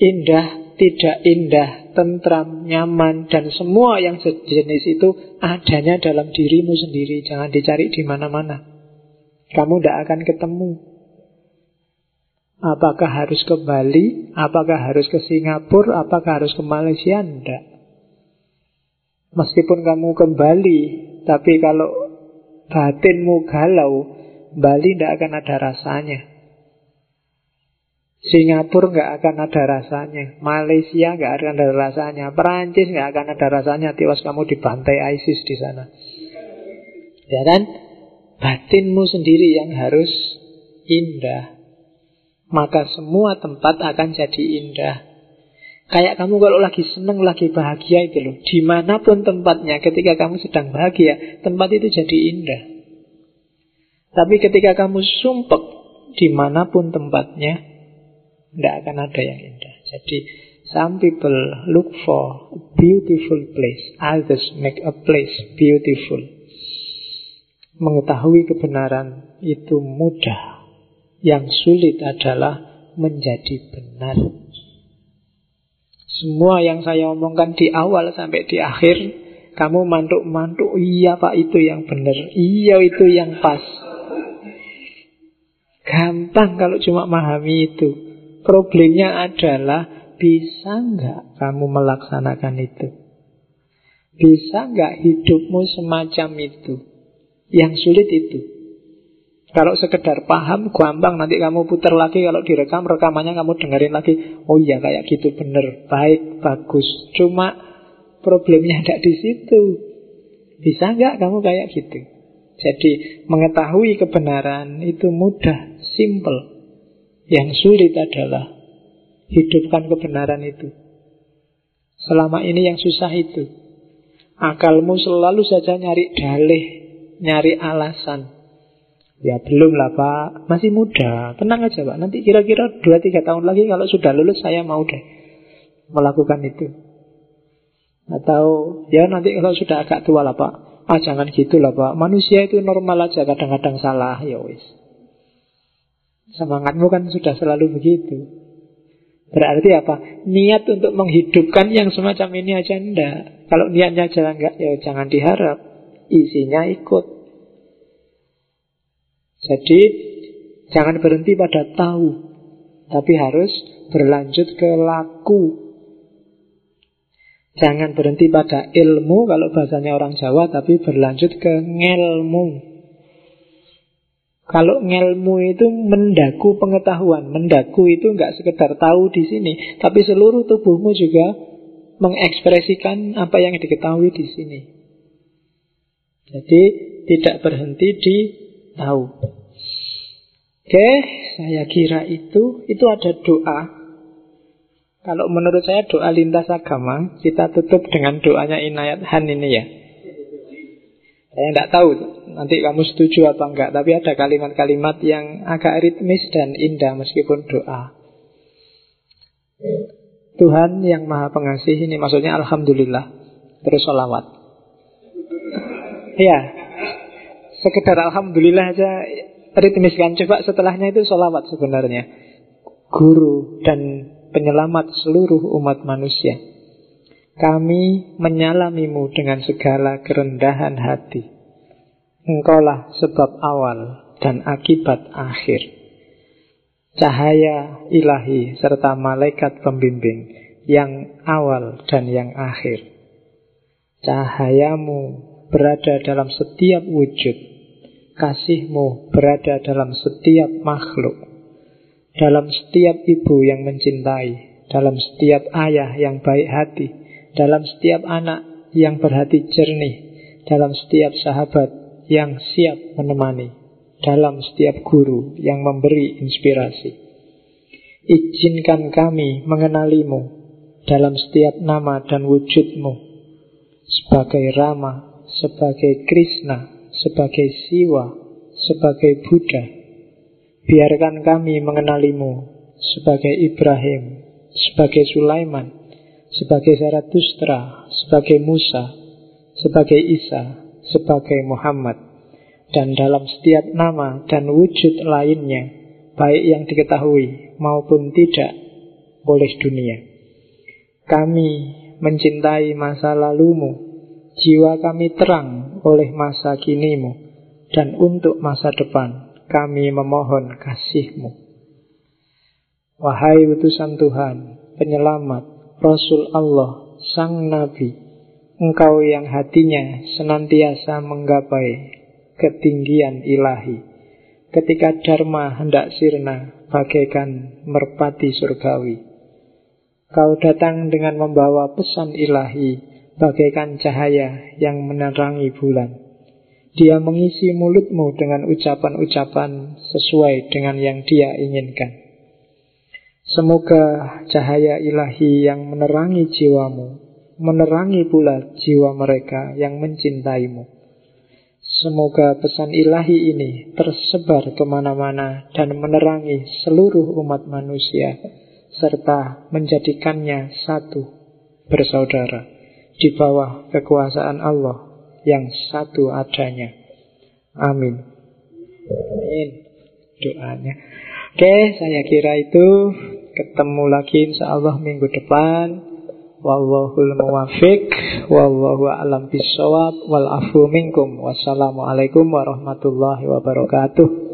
indah tidak indah, tentram, nyaman, dan semua yang sejenis itu adanya dalam dirimu sendiri. Jangan dicari di mana-mana. Kamu tidak akan ketemu. Apakah harus ke Bali? Apakah harus ke Singapura? Apakah harus ke Malaysia? Tidak. Meskipun kamu ke Bali, tapi kalau batinmu galau, Bali tidak akan ada rasanya. Singapura nggak akan ada rasanya, Malaysia nggak akan ada rasanya, Perancis nggak akan ada rasanya. Tiwas kamu dibantai ISIS di sana, ya kan? Batinmu sendiri yang harus indah, maka semua tempat akan jadi indah. Kayak kamu kalau lagi seneng, lagi bahagia itu loh. Di mana pun tempatnya, ketika kamu sedang bahagia, tempat itu jadi indah. Tapi ketika kamu sumpek, di mana pun tempatnya, tidak akan ada yang indah. Jadi, some people look for a beautiful place. Others make a place beautiful. Mengetahui kebenaran itu mudah. Yang sulit adalah menjadi benar. Semua yang saya omongkan di awal sampai di akhir, kamu mantuk-mantuk, iya pak itu yang benar, iya itu yang pas. Gampang kalau cuma memahami itu. Problemnya adalah bisa nggak kamu melaksanakan itu? Bisa nggak hidupmu semacam itu? Yang sulit itu. Kalau sekedar paham, gampang. Nanti kamu putar lagi Kalau direkam, rekamannya kamu dengerin lagi. Oh iya kayak gitu. Bener. Baik, bagus. Cuma problemnya ada di situ. Bisa nggak kamu kayak gitu? Jadi mengetahui kebenaran itu mudah, simple. Yang sulit adalah hidupkan kebenaran itu. Selama ini yang susah itu. Akalmu selalu saja nyari dalih, nyari alasan. Ya belum lah pak, masih muda, tenang aja pak. Nanti kira-kira 2-3 tahun lagi kalau sudah lulus saya mau deh melakukan itu. Atau ya nanti kalau sudah agak tua lah pak, ah jangan gitu lah pak. Manusia itu normal aja, kadang-kadang salah ya wis. Semangatmu kan sudah selalu begitu. Berarti apa? Niat untuk menghidupkan yang semacam ini aja enggak. Kalau niatnya jalan enggak, ya jangan diharap. Isinya ikut. Jadi, jangan berhenti pada tahu. Tapi harus berlanjut ke laku. Jangan berhenti pada ilmu, kalau bahasanya orang Jawa, tapi berlanjut ke ngelmu. Kalau ngelmu itu mendaku pengetahuan, mendaku itu nggak sekedar tahu di sini, tapi seluruh tubuhmu juga mengekspresikan apa yang diketahui di sini. Jadi tidak berhenti di tahu. Oke, saya kira itu itu ada doa. Kalau menurut saya doa lintas agama, kita tutup dengan doanya Inayat Han ini ya. Saya tidak tahu nanti kamu setuju apa enggak, tapi ada kalimat-kalimat yang agak ritmis dan indah meskipun doa. Tuhan yang maha pengasih ini maksudnya Alhamdulillah Terus sholawat Ya Sekedar Alhamdulillah aja Ritmiskan Coba setelahnya itu sholawat sebenarnya Guru dan penyelamat seluruh umat manusia kami menyalamimu dengan segala kerendahan hati. Engkaulah sebab awal dan akibat akhir. Cahaya ilahi serta malaikat pembimbing yang awal dan yang akhir. Cahayamu berada dalam setiap wujud. Kasihmu berada dalam setiap makhluk. Dalam setiap ibu yang mencintai. Dalam setiap ayah yang baik hati. Dalam setiap anak yang berhati jernih. Dalam setiap sahabat yang siap menemani. Dalam setiap guru yang memberi inspirasi. Izinkan kami mengenalimu dalam setiap nama dan wujudmu sebagai Rama, sebagai Krishna, sebagai Siwa, sebagai Buddha. Biarkan kami mengenalimu sebagai Ibrahim, sebagai Sulaiman, sebagai Zarathustra, sebagai Musa, sebagai Isa, sebagai Muhammad. Dan dalam setiap nama dan wujud lainnya, baik yang diketahui maupun tidak, oleh dunia. Kami mencintai masa lalumu, jiwa kami terang oleh masa kinimu, dan untuk masa depan kami memohon kasihmu. Wahai utusan Tuhan, penyelamat, Rasul Allah, Sang Nabi, Engkau yang hatinya senantiasa menggapai ketinggian ilahi. Ketika Dharma hendak sirna, bagaikan merpati surgawi. Kau datang dengan membawa pesan ilahi bagaikan cahaya yang menerangi bulan. Dia mengisi mulutmu dengan ucapan-ucapan sesuai dengan yang dia inginkan. Semoga cahaya ilahi yang menerangi jiwamu, menerangi pula jiwa mereka yang mencintaimu. Semoga pesan ilahi ini tersebar ke mana-mana dan menerangi seluruh umat manusia serta menjadikannya satu bersaudara di bawah kekuasaan Allah yang satu adanya. Amin. Amin. Doanya. Oke, saya kira itu ketemu lagi insya Allah minggu depan. Wallahul muwafiq Wallahu a'lam bisawab Wal afu minkum Wassalamualaikum warahmatullahi wabarakatuh